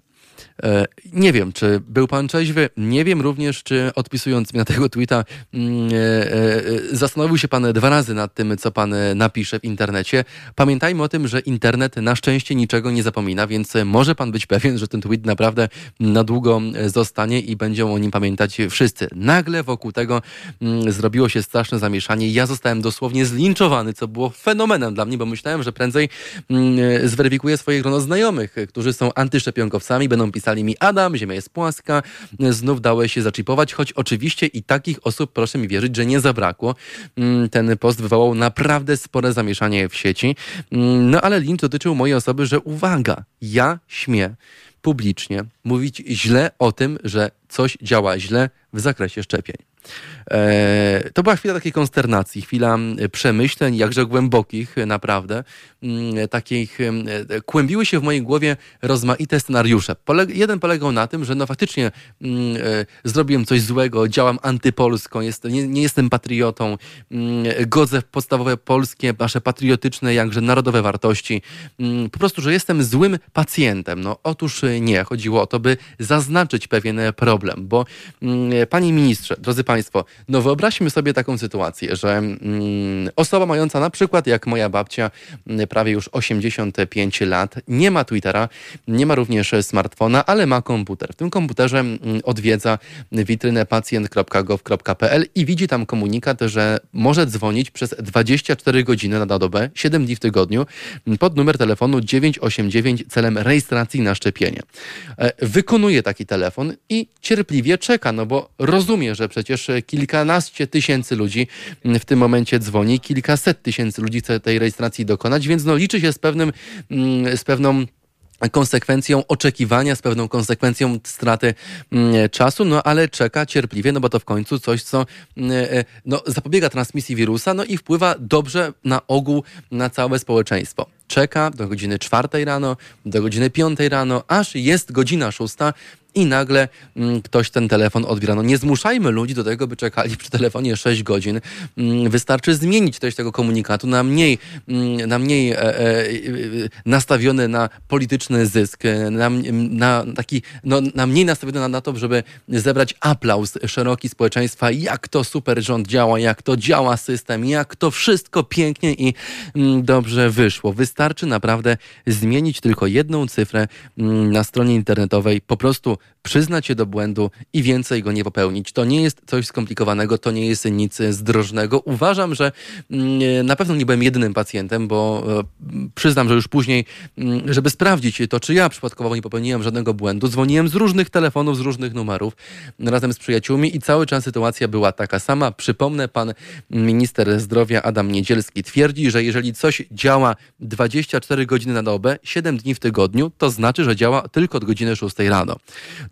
nie wiem, czy był pan trzeźwy. Nie wiem również, czy odpisując mi na tego tweeta, mm, e, e, zastanowił się pan dwa razy nad tym, co pan napisze w internecie. Pamiętajmy o tym, że internet na szczęście niczego nie zapomina, więc może pan być pewien, że ten tweet naprawdę na długo zostanie i będą o nim pamiętać wszyscy. Nagle wokół tego mm, zrobiło się straszne zamieszanie. Ja zostałem dosłownie zlinczowany, co było fenomenem dla mnie, bo myślałem, że prędzej mm, zweryfikuję swoje grono znajomych, którzy są antyszczepionkowcami, będą pisać napisali mi Adam, Ziemia jest płaska, znów dałeś się zaczipować, choć oczywiście i takich osób, proszę mi wierzyć, że nie zabrakło. Mm, ten post wywołał naprawdę spore zamieszanie w sieci. Mm, no ale link dotyczył mojej osoby, że uwaga, ja śmiem publicznie mówić źle o tym, że coś działa źle w zakresie szczepień. E, to była chwila takiej konsternacji, chwila przemyśleń, jakże głębokich, naprawdę. Takich, kłębiły się w mojej głowie rozmaite scenariusze. jeden polegał na tym, że no faktycznie e, zrobiłem coś złego, działam antypolsko, jest, nie, nie jestem patriotą, godzę w podstawowe polskie, nasze patriotyczne, jakże narodowe wartości. Po prostu, że jestem złym pacjentem. No otóż nie. Chodziło o to, by zaznaczyć pewien problem, bo panie ministrze, drodzy państwo, no wyobraźmy sobie taką sytuację, że mm, osoba mająca na przykład jak moja babcia, mm, prawie już 85 lat, nie ma Twittera, nie ma również smartfona, ale ma komputer. W tym komputerze mm, odwiedza witrynę pacjent.gov.pl i widzi tam komunikat, że może dzwonić przez 24 godziny na dobę, 7 dni w tygodniu pod numer telefonu 989 celem rejestracji na szczepienie. E, wykonuje taki telefon i cierpliwie czeka, no bo rozumie, że przecież kilka kilkanaście tysięcy ludzi w tym momencie dzwoni, kilkaset tysięcy ludzi chce tej rejestracji dokonać, więc no liczy się z pewnym, mm, z pewną konsekwencją oczekiwania, z pewną konsekwencją straty mm, czasu, no ale czeka cierpliwie, no bo to w końcu coś, co mm, e, no, zapobiega transmisji wirusa, no i wpływa dobrze na ogół na całe społeczeństwo. Czeka do godziny czwartej rano, do godziny piątej rano, aż jest godzina szósta i nagle mm, ktoś ten telefon odbiera. No nie zmuszajmy ludzi do tego, by czekali przy telefonie 6 godzin. Mm, wystarczy zmienić treść tego komunikatu na mniej, mm, na mniej e, e, nastawiony na polityczny zysk, na, na taki, no, na mniej nastawiony na, na to, żeby zebrać aplauz szeroki społeczeństwa, jak to super rząd działa, jak to działa system, jak to wszystko pięknie i dobrze wyszło. Wystarczy naprawdę zmienić tylko jedną cyfrę na stronie internetowej, po prostu przyznać się do błędu i więcej go nie popełnić. To nie jest coś skomplikowanego, to nie jest nic zdrożnego. Uważam, że mm, na pewno nie byłem jedynym pacjentem, bo e, przyznam, że już później, mm, żeby sprawdzić to, czy ja przypadkowo nie popełniłem żadnego błędu, dzwoniłem z różnych telefonów, z różnych numerów razem z przyjaciółmi i cały czas sytuacja była taka sama. Przypomnę, pan minister zdrowia Adam Niedzielski twierdzi, że jeżeli coś działa 24 godziny na dobę, 7 dni w tygodniu, to znaczy, że działa tylko od godziny 6 rano.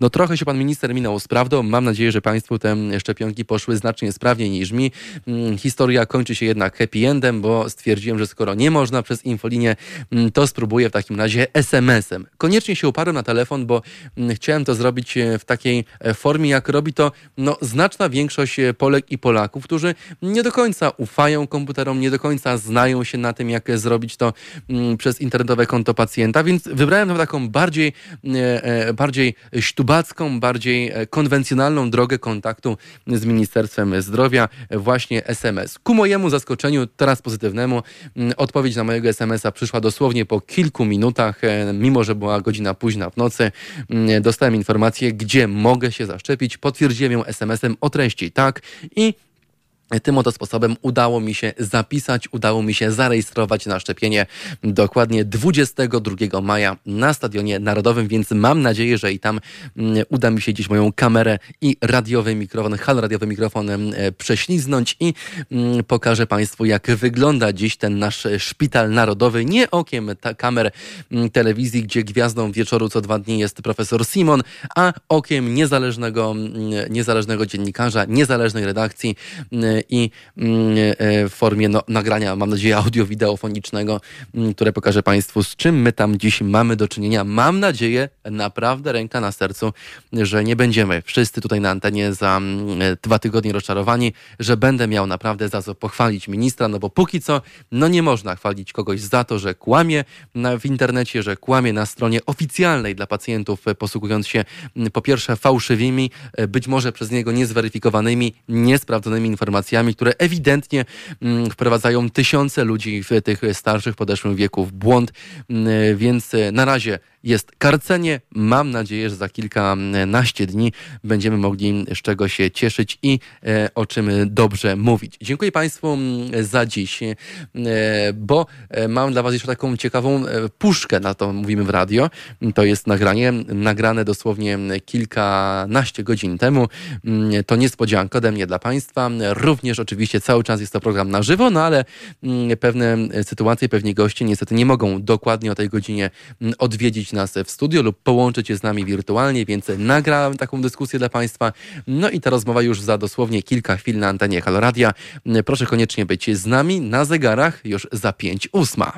No trochę się pan minister minął z prawdą. Mam nadzieję, że państwu te szczepionki poszły znacznie sprawniej niż mi. Mm, historia kończy się jednak happy endem, bo stwierdziłem, że skoro nie można przez infolinię, mm, to spróbuję w takim razie SMS-em. Koniecznie się uparłem na telefon, bo mm, chciałem to zrobić e, w takiej e, formie, jak robi to no, znaczna większość e, Polek i Polaków, którzy nie do końca ufają komputerom, nie do końca znają się na tym, jak zrobić to przez internetowe konto pacjenta, więc wybrałem taką bardziej, bardziej śtubacką, bardziej konwencjonalną drogę kontaktu z Ministerstwem Zdrowia, właśnie SMS. Ku mojemu zaskoczeniu, teraz pozytywnemu, mm, odpowiedź na mojego SMS-a przyszła dosłownie po kilku minutach, mimo że była godzina późna w nocy. Mm, dostałem informację, gdzie mogę się zaszczepić. Potwierdziłem ją SMS-em o treści tak i tym oto sposobem udało mi się zapisać, udało mi się zarejestrować na szczepienie dokładnie 22 maja na Stadionie Narodowym, więc mam nadzieję, że i tam mm, uda mi się gdzieś moją kamerę i radiowy mikrofon, hal radiowy mikrofon e, prześliznąć i mm, pokażę Państwu, jak wygląda dziś ten nasz szpital narodowy. Nie okiem ta kamer mm, telewizji, gdzie gwiazdą wieczoru co dwa dni jest profesor Simon, a okiem niezależnego, niezależnego dziennikarza, niezależnej redakcji i mm, e, w formie no, nagrania, mam nadzieję, audio-wideofonicznego, mm, które pokażę Państwu, z czym my tam dziś mamy do czynienia. Mam nadzieję, naprawdę ręka na sercu, że nie będziemy wszyscy tutaj na antenie za mm, e, dwa tygodnie rozczarowani, że będę miał naprawdę za co pochwalić ministra, no bo póki co, no nie można chwalić kogoś za to, że kłamie w internecie, że kłamie na stronie oficjalnej dla pacjentów, e, posługując się po pierwsze fałszywymi, być może przez niego niezweryfikowanymi, niesprawdzonymi informacjami, które ewidentnie mm, wprowadzają tysiące ludzi w tych starszych, podeszłym wieku w błąd. Mm, więc e, na razie jest karcenie. Mam nadzieję, że za kilkanaście dni będziemy mogli z czego się cieszyć i e, o czym dobrze mówić. Dziękuję Państwu za dziś, e, bo mam dla Was jeszcze taką ciekawą puszkę, na to mówimy w radio. To jest nagranie, nagrane dosłownie kilkanaście godzin temu. To niespodzianka ode mnie dla Państwa. Również oczywiście cały czas jest to program na żywo, no ale pewne sytuacje, pewni goście niestety nie mogą dokładnie o tej godzinie odwiedzić nas w studio lub połączyć się z nami wirtualnie, więc nagrałem taką dyskusję dla Państwa. No i ta rozmowa już za dosłownie kilka chwil na antenie Haloradia. Proszę koniecznie być z nami na zegarach już za 5 ósma.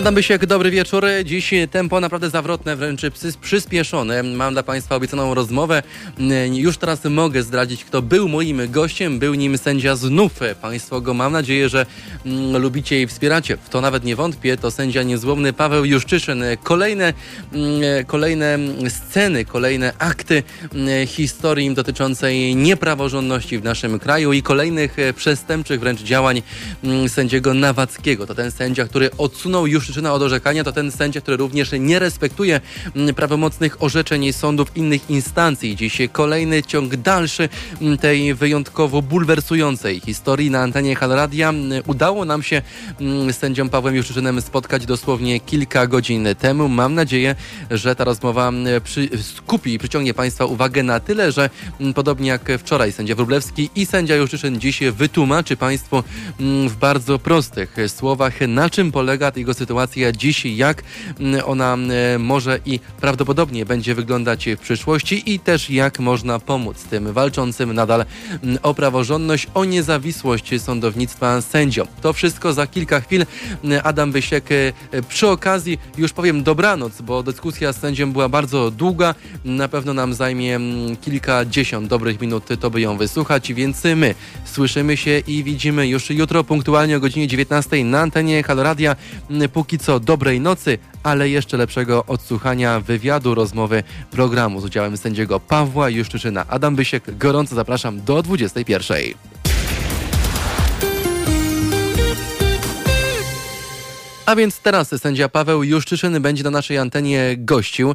Adam Bysiek, dobry wieczór. Dziś tempo naprawdę zawrotne, wręcz przyspieszone. Mam dla Państwa obiecaną rozmowę. Już teraz mogę zdradzić, kto był moim gościem. Był nim sędzia znów. Państwo go mam nadzieję, że mm, lubicie i wspieracie. W to nawet nie wątpię. To sędzia niezłomny Paweł Juszczyszyn. Kolejne, mm, kolejne sceny, kolejne akty mm, historii dotyczącej niepraworządności w naszym kraju i kolejnych przestępczych wręcz działań sędziego Nawackiego. To ten sędzia, który odsunął już przyczyna od orzekania to ten sędzia, który również nie respektuje mm, prawomocnych orzeczeń sądów innych instancji. Dziś kolejny ciąg dalszy mm, tej wyjątkowo bulwersującej historii na antenie Halradia. Mm, udało nam się z sędzią Pawłem Juszczyczynem spotkać dosłownie kilka godzin temu. Mam nadzieję, że ta rozmowa przy, skupi i przyciągnie Państwa uwagę na tyle, że podobnie jak wczoraj sędzia Wróblewski i sędzia Juszczyczyn dziś wytłumaczy Państwu w bardzo prostych słowach, na czym polega jego sytuacja sytuacja dziś, jak mm, ona mm, może i prawdopodobnie będzie wyglądać w przyszłości i też jak można pomóc tym walczącym nadal mm, o praworządność, o niezawisłość sądownictwa sędziom. To wszystko za kilka chwil. Adam Wysiek e, przy okazji już powiem dobranoc, bo dyskusja z sędzią była bardzo długa. Na pewno nam zajmie kilkadziesiąt dobrych minut to by ją wysłuchać, więc my słyszymy się i widzimy już jutro punktualnie o godzinie 19 na antenie Haloradia. Póki póki co dobrej nocy, ale jeszcze lepszego odsłuchania wywiadu, rozmowy programu z udziałem sędziego Pawła Juszczyczyna. Adam Bysiek, gorąco zapraszam do 21. A więc teraz sędzia Paweł Juszczyszyn będzie na naszej antenie gościł.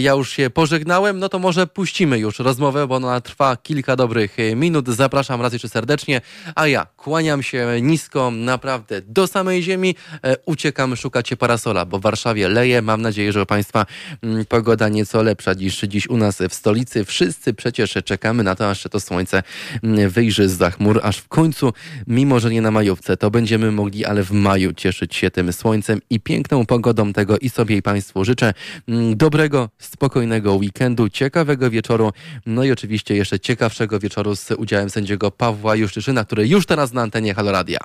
Ja już się pożegnałem, no to może puścimy już rozmowę, bo ona trwa kilka dobrych minut. Zapraszam raz jeszcze serdecznie, a ja kłaniam się nisko, naprawdę do samej ziemi. E, uciekam szukać parasola, bo w Warszawie leje. Mam nadzieję, że u Państwa mm, pogoda nieco lepsza niż dziś u nas w stolicy. Wszyscy przecież czekamy na to, aż to słońce mm, wyjrzy z chmur, aż w końcu, mimo że nie na majówce, to będziemy mogli, ale w maju cieszyć się tym słońcem słońcem i piękną pogodą. Tego i sobie i Państwu życzę mm, dobrego, spokojnego weekendu, ciekawego wieczoru, no i oczywiście jeszcze ciekawszego wieczoru z udziałem sędziego Pawła Juszczyszyna, który już teraz na antenie Haloradia.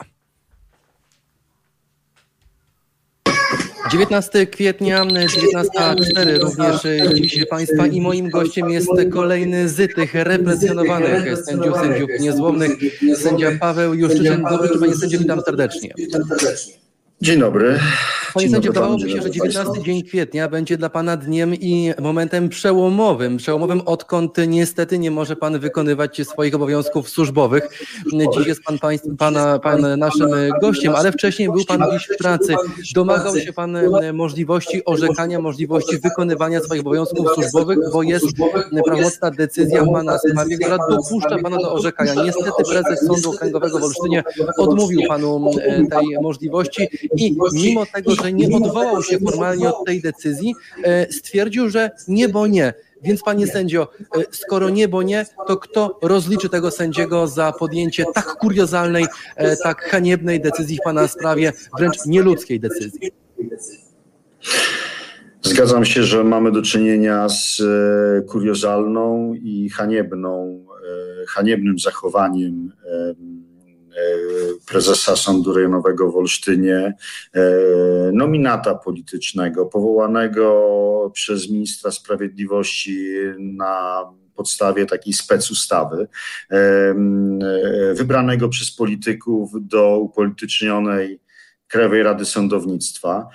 19 kwietnia, 19.04 również dziś Państwa i moim gościem jest kolejny z tych represjonowanych sędziów, sędziów niezłomnych, sędzia Paweł Juszczyszyn. Dobry, panie sędzio, witam serdecznie. Dzień dobry. Panie sędzio, wydawało mi się, że 19 dzień kwietnia będzie dla Pana dniem i momentem przełomowym. Przełomowym, odkąd niestety nie może Pan wykonywać swoich obowiązków służbowych. Dziś jest Pan, pana, pan naszym gościem, ale wcześniej był Pan dziś w pracy. Domagał się Pan możliwości orzekania, możliwości wykonywania swoich obowiązków służbowych, bo jest prawomocna decyzja w Pana sprawie, która dopuszcza Pana do orzekania. Niestety prezes Sądu Okręgowego w Olsztynie odmówił Panu tej możliwości i mimo tego, że nie odwołał się formalnie od tej decyzji, e, stwierdził, że nie, bo nie. Więc panie sędzio, e, skoro nie, bo nie, to kto rozliczy tego sędziego za podjęcie tak kuriozalnej, e, tak haniebnej decyzji w pana sprawie, wręcz nieludzkiej decyzji? Zgadzam się, że mamy do czynienia z kuriozalną i haniebną, haniebnym zachowaniem prezesa Sądu Rejonowego w Olsztynie, e, nominata politycznego, powołanego przez ministra sprawiedliwości na podstawie takiej specustawy, e, wybranego przez polityków do upolitycznionej Krajowej Rady Sądownictwa.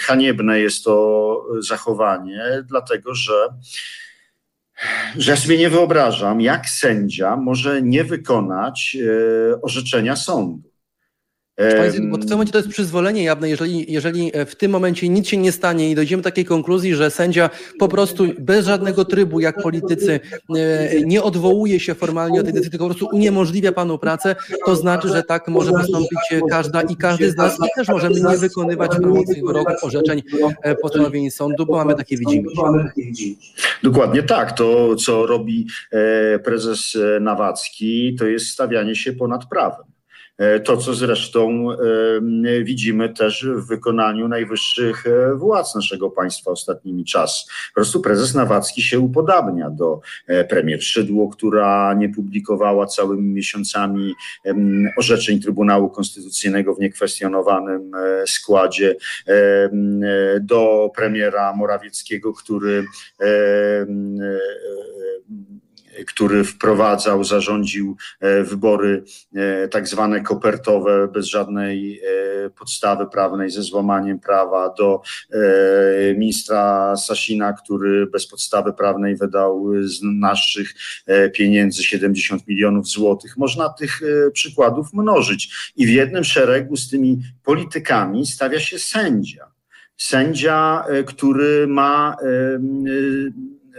Haniebne jest to zachowanie, dlatego że że ja sobie nie wyobrażam, jak sędzia może nie wykonać e, orzeczenia sądu. Bo w tym momencie to jest przyzwolenie jawne, jeżeli, jeżeli w tym momencie nic się nie stanie i dojdziemy do takiej konkluzji, że sędzia po prostu bez żadnego trybu, jak politycy, e, nie odwołuje się formalnie od tej decyzji, tylko po prostu uniemożliwia panu pracę, to znaczy, że tak może postąpić każda i każdy z nas i też możemy nie wykonywać prawomocnych wyroków, orzeczeń, e, postanowień sądu, bo mamy takie widzimy. Dokładnie tak. To, co robi e, prezes Nawacki, to jest stawianie się ponad prawem. E, to, co zresztą e, widzimy też w wykonaniu najwyższych e, władz naszego państwa ostatnimi czasy. Po prostu prezes Nawacki się upodabnia do premier Szydło, która nie publikowała całymi miesiącami orzeczeń Trybunału Konstytucyjnego w niekwestionowanym składzie, do premiera Morawieckiego, który który wprowadzał, zarządził e, wybory e, tak zwane kopertowe, bez żadnej e, podstawy prawnej, ze złamaniem prawa, do ministra Sasina, który bez podstawy prawnej wydał z naszych pieniędzy 70 milionów złotych. Można tych przykładów mnożyć. I w jednym szeregu z tymi politykami stawia się sędzia. Sędzia, który ma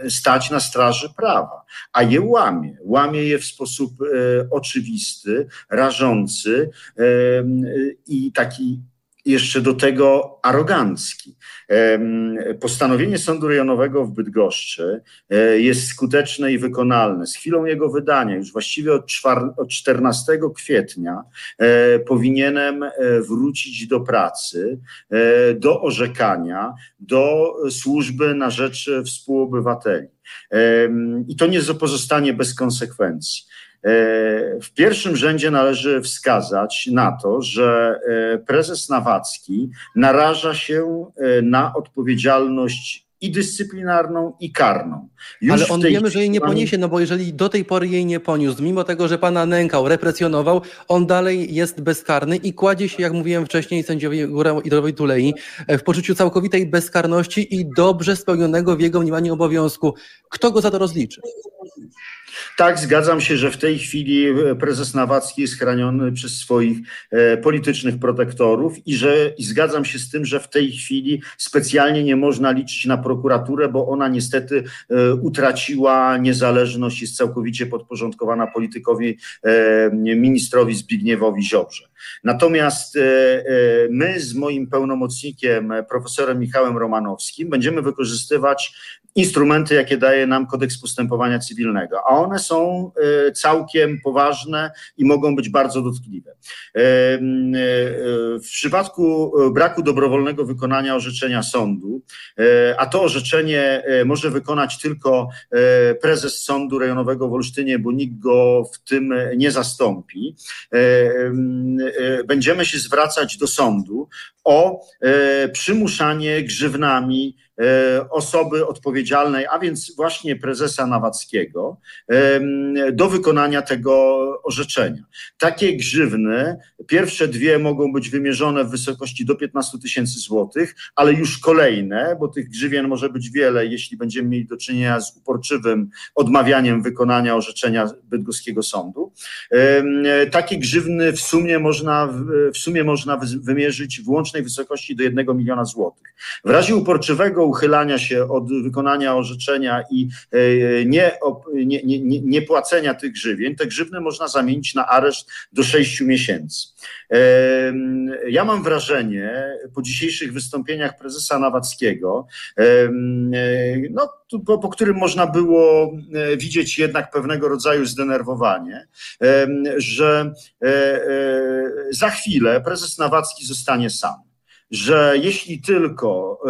stać na straży prawa, a je łamie. Łamie je w sposób e, oczywisty, rażący e, i taki jeszcze do tego arogancki. Postanowienie Sądu Rejonowego w Bydgoszczy e, jest skuteczne i wykonalne. Z chwilą jego wydania, już właściwie od, od 14 kwietnia, e, powinienem e, wrócić do pracy, do orzekania, do służby na rzecz współobywateli. I to nie pozostanie bez konsekwencji. E, w pierwszym rzędzie należy wskazać na to, że e, prezes Nawacki naraża się e, na odpowiedzialność i dyscyplinarną, i karną. Już Ale on wiemy, że jej nie poniesie, no bo jeżeli do tej pory jej nie poniósł, mimo tego, że pana nękał, represjonował, on dalej jest bezkarny i kładzie się, jak mówiłem wcześniej, sędziowi Idorowi Tulei, w poczuciu całkowitej bezkarności i dobrze spełnionego w jego mniemaniu obowiązku. Kto go za to rozliczy? Tak, zgadzam się, że w tej chwili e, prezes Nawacki jest chroniony przez swoich e, politycznych protektorów i że i zgadzam się z tym, że w tej chwili specjalnie nie można liczyć na prokuraturę, bo ona niestety e, utraciła niezależność, jest całkowicie podporządkowana politykowi ministrowi Zbigniewowi Ziobrze. Natomiast my z moim pełnomocnikiem, profesorem Michałem Romanowskim, będziemy wykorzystywać instrumenty, jakie daje nam kodeks postępowania cywilnego. A one są całkiem poważne i mogą być bardzo dotkliwe. W przypadku braku dobrowolnego wykonania orzeczenia sądu, a to orzeczenie może wykonać tylko prezes Sądu Rejonowego w Olsztynie, bo nikt go w tym nie zastąpi, będziemy się zwracać do sądu o przymuszanie grzywnami E, osoby odpowiedzialnej, a więc właśnie prezesa Nawackiego, do wykonania tego orzeczenia. Takie grzywny, pierwsze dwie mogą być wymierzone w wysokości do 15 tysięcy złotych, ale już kolejne, bo tych grzywien może być wiele, jeśli będziemy mieli do czynienia z uporczywym odmawianiem wykonania orzeczenia bydgoskiego sądu. Takie grzywny w sumie można, w sumie można wymierzyć w łącznej wysokości do 1 miliona złotych. W razie uporczywego uchylania się od wykonania orzeczenia i e, nie, nie, nie, nie płacenia tych grzywień, te grzywny można zamienić na areszt do sześciu miesięcy. E, ja mam wrażenie po dzisiejszych wystąpieniach prezesa Nawackiego, e, no, po, po którym można było widzieć jednak pewnego rodzaju zdenerwowanie, że za chwilę prezes Nawacki zostanie sam że jeśli tylko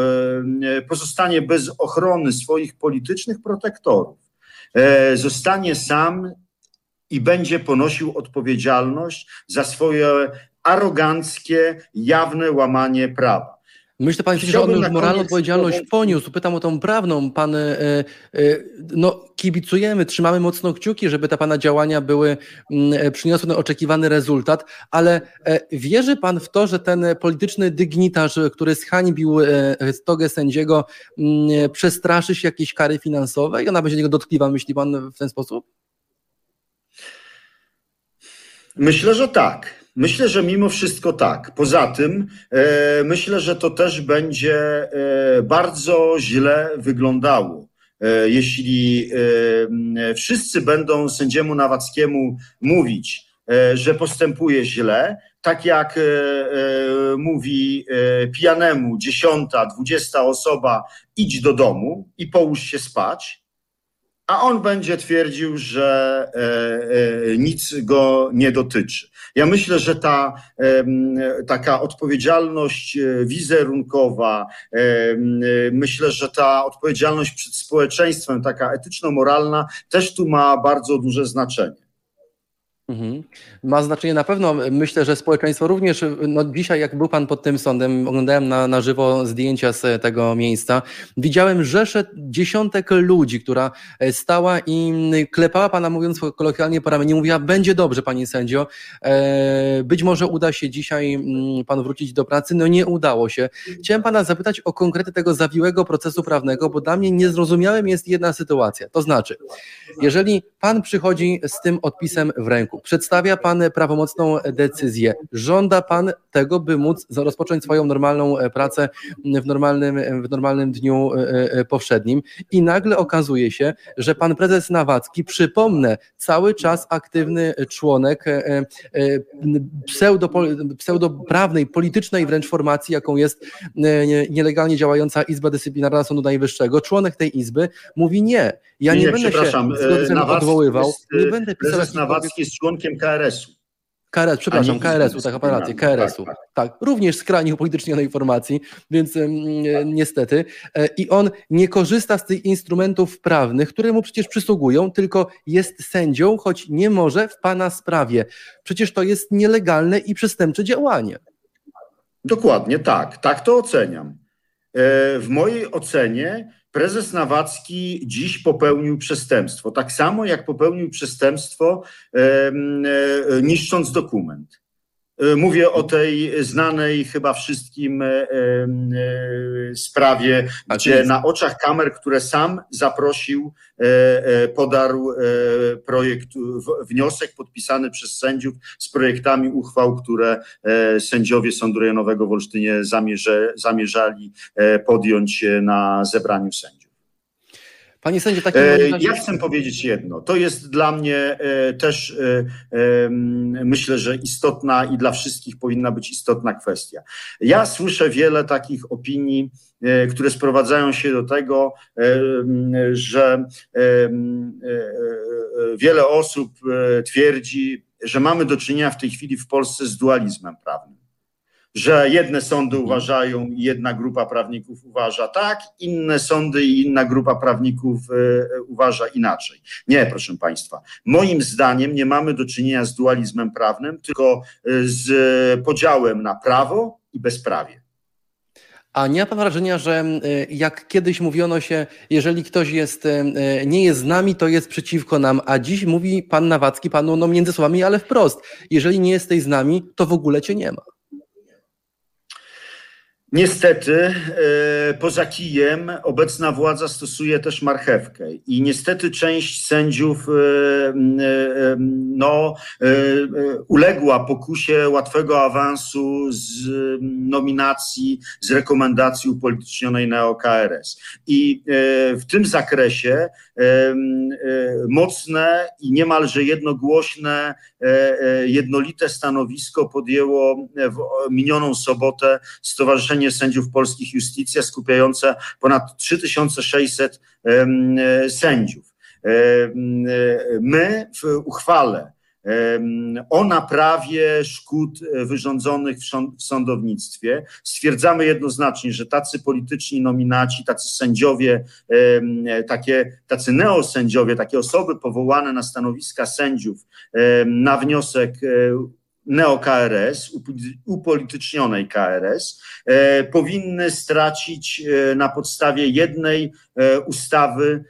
e, pozostanie bez ochrony swoich politycznych protektorów, e, zostanie sam i będzie ponosił odpowiedzialność za swoje aroganckie, jawne łamanie prawa. Myślę, panie że on już moralną odpowiedzialność poniósł. Pytam o tą prawną. Pan, e, e, no, kibicujemy, trzymamy mocno kciuki, żeby te pana działania były, mm, e, przyniosły ten oczekiwany rezultat, ale wierzy pan w to, że ten polityczny dygnitarz, który zhańbił stogę sędziego, mm, przestraszy się jakiejś kary finansowej? Ona będzie niego dotkliwa, myśli pan w ten sposób? Myślę, że tak. Myślę, że mimo wszystko tak. Poza tym e, myślę, że to też będzie e, bardzo źle wyglądało. E, jeśli wszyscy będą sędziemu Nawackiemu mówić, że postępuje źle, tak jak mówi pijanemu dziesiąta, dwudziesta osoba, idź do domu i połóż się spać, a on będzie twierdził, że nic go nie dotyczy. Ja myślę, że ta taka odpowiedzialność e, wizerunkowa, myślę, że ta odpowiedzialność przed społeczeństwem, taka etyczno-moralna, też tu ma bardzo duże znaczenie. Mhm. Ma znaczenie na pewno. Myślę, że społeczeństwo również. No dzisiaj, jak był Pan pod tym sądem, oglądałem na, na żywo zdjęcia z tego miejsca. Widziałem rzesze dziesiątek ludzi, która stała i klepała Pana, mówiąc kolokwialnie po ramieniu, mówiła: Będzie dobrze, Panie sędzio. E, być może uda się dzisiaj mm, Pan wrócić do pracy. No nie udało się. Chciałem Pana zapytać o konkrety tego zawiłego procesu prawnego, bo dla mnie niezrozumiałym jest jedna sytuacja. To znaczy, jeżeli Pan przychodzi z tym odpisem w ręku, Przedstawia Pan prawomocną decyzję. Żąda Pan tego, by móc rozpocząć swoją normalną e, pracę w normalnym, w normalnym dniu e, e, powszednim i nagle okazuje się, że Pan prezes Nawacki, przypomnę, cały czas aktywny członek pseudo, pseudoprawnej, politycznej wręcz formacji, jaką jest nielegalnie działająca Izba Dyscyplinarna Sądu Najwyższego, członek tej Izby mówi nie, ja nie, nie będę się odwoływał, jest, nie będę pisał prezes Nawacki jest członkiem KRS-u. KRS, przepraszam, KRS-u, tak, operację, KRS-u. Tak, tak. tak, również skrajnie upolitycznionej formacji, więc e, niestety. E, I on nie korzysta z tych instrumentów prawnych, które mu przecież przysługują, tylko jest sędzią, choć nie może w pana sprawie. Przecież to jest nielegalne i przestępcze działanie. Dokładnie tak, tak to oceniam. E, w mojej ocenie prezes Nawacki dziś popełnił przestępstwo. Tak samo jak popełnił przestępstwo e, niszcząc dokument. E, mówię o tej znanej chyba wszystkim e, sprawie, gdzie na oczach kamer, które sam zaprosił, podarł projekt, wniosek podpisany przez sędziów z projektami uchwał, które sędziowie Sądu Rejonowego w Olsztynie zamierzali podjąć na zebraniu sędziów. Panie sędzie, takim e, Ja chcę powiedzieć jedno. To jest dla mnie e, też e, myślę, że istotna i dla wszystkich powinna być istotna kwestia. Ja słyszę wiele takich opinii, które sprowadzają się do tego, że wiele osób twierdzi, że mamy do czynienia w tej chwili w Polsce z dualizmem prawnym że jedne sądy uważają jedna grupa prawników uważa tak, inne sądy i inna grupa prawników e, uważa inaczej. Nie, proszę Państwa. Moim zdaniem nie mamy do czynienia z dualizmem prawnym, tylko e, z podziałem na prawo i bezprawie. A nie ma pan wrażenia, że e, jak kiedyś mówiono się, jeżeli ktoś jest, nie jest z nami, to jest przeciwko nam, a dziś mówi pan Nawacki panu no między słowami, ale wprost, jeżeli nie jesteś z nami, to w ogóle cię nie ma. Niestety, e, poza kijem obecna władza stosuje też marchewkę i niestety część sędziów e, e, no, uległa pokusie łatwego awansu z nominacji, z rekomendacji upolitycznionej na OKRS. I w tym zakresie mocne i niemalże jednogłośne, jednolite stanowisko podjęło w minioną sobotę Stowarzyszenie Stowarzyszenie Sędziów Polskich Justicja, skupiające ponad 3600 sędziów. My w uchwale o naprawie szkód wyrządzonych w sądownictwie. Stwierdzamy jednoznacznie, że tacy polityczni nominaci, tacy sędziowie, takie, tacy neosędziowie, takie osoby powołane na stanowiska sędziów na wniosek neo-KRS, upolitycznionej KRS, e, powinny stracić e, na podstawie jednej e, ustawy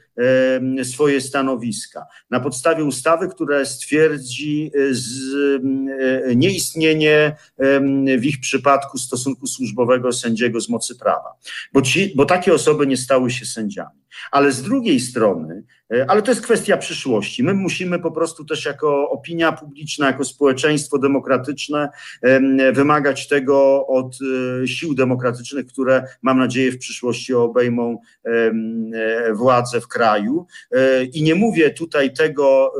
swoje stanowiska. Na podstawie ustawy, która stwierdzi nieistnienie w ich przypadku stosunku służbowego sędziego z mocy prawa, bo, ci, bo takie osoby nie stały się sędziami. Ale z drugiej strony, e, ale to jest kwestia przyszłości. My musimy po prostu też jako opinia publiczna, jako społeczeństwo demokratyczne wymagać tego od e, sił demokratycznych, które mam nadzieję w przyszłości obejmą e, władzę w kraju. I nie mówię tutaj tego,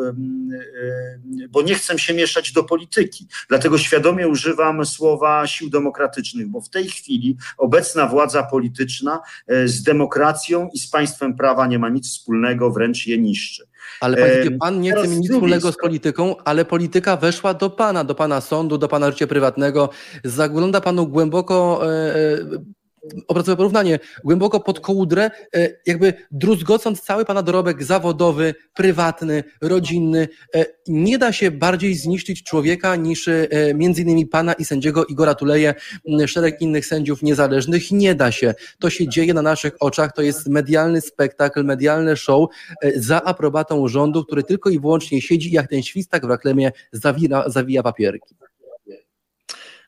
bo nie chcę się mieszać do polityki, dlatego świadomie używam słowa sił demokratycznych, bo w tej chwili obecna władza polityczna z demokracją i z państwem państwem prawa nie ma nic wspólnego, wręcz je niszczy. Ale panie, pan nie chce mieć nic wspólnego z polityką, ale polityka weszła do pana, do pana sądu, do pana życia prywatnego. Zagląda panu głęboko opracowe porównanie, głęboko pod kołdrę, e, jakby druzgocąc cały pana dorobek zawodowy, prywatny, rodzinny. E, nie da się bardziej zniszczyć człowieka niż e, między innymi pana i sędziego Igora Tuleje, szereg innych sędziów niezależnych. Nie da się. To się dzieje na naszych oczach, to jest medialny spektakl, medialne show za aprobatą rządu, który tylko i wyłącznie siedzi jak ten świstak w reklamie zawija, zawija papierki.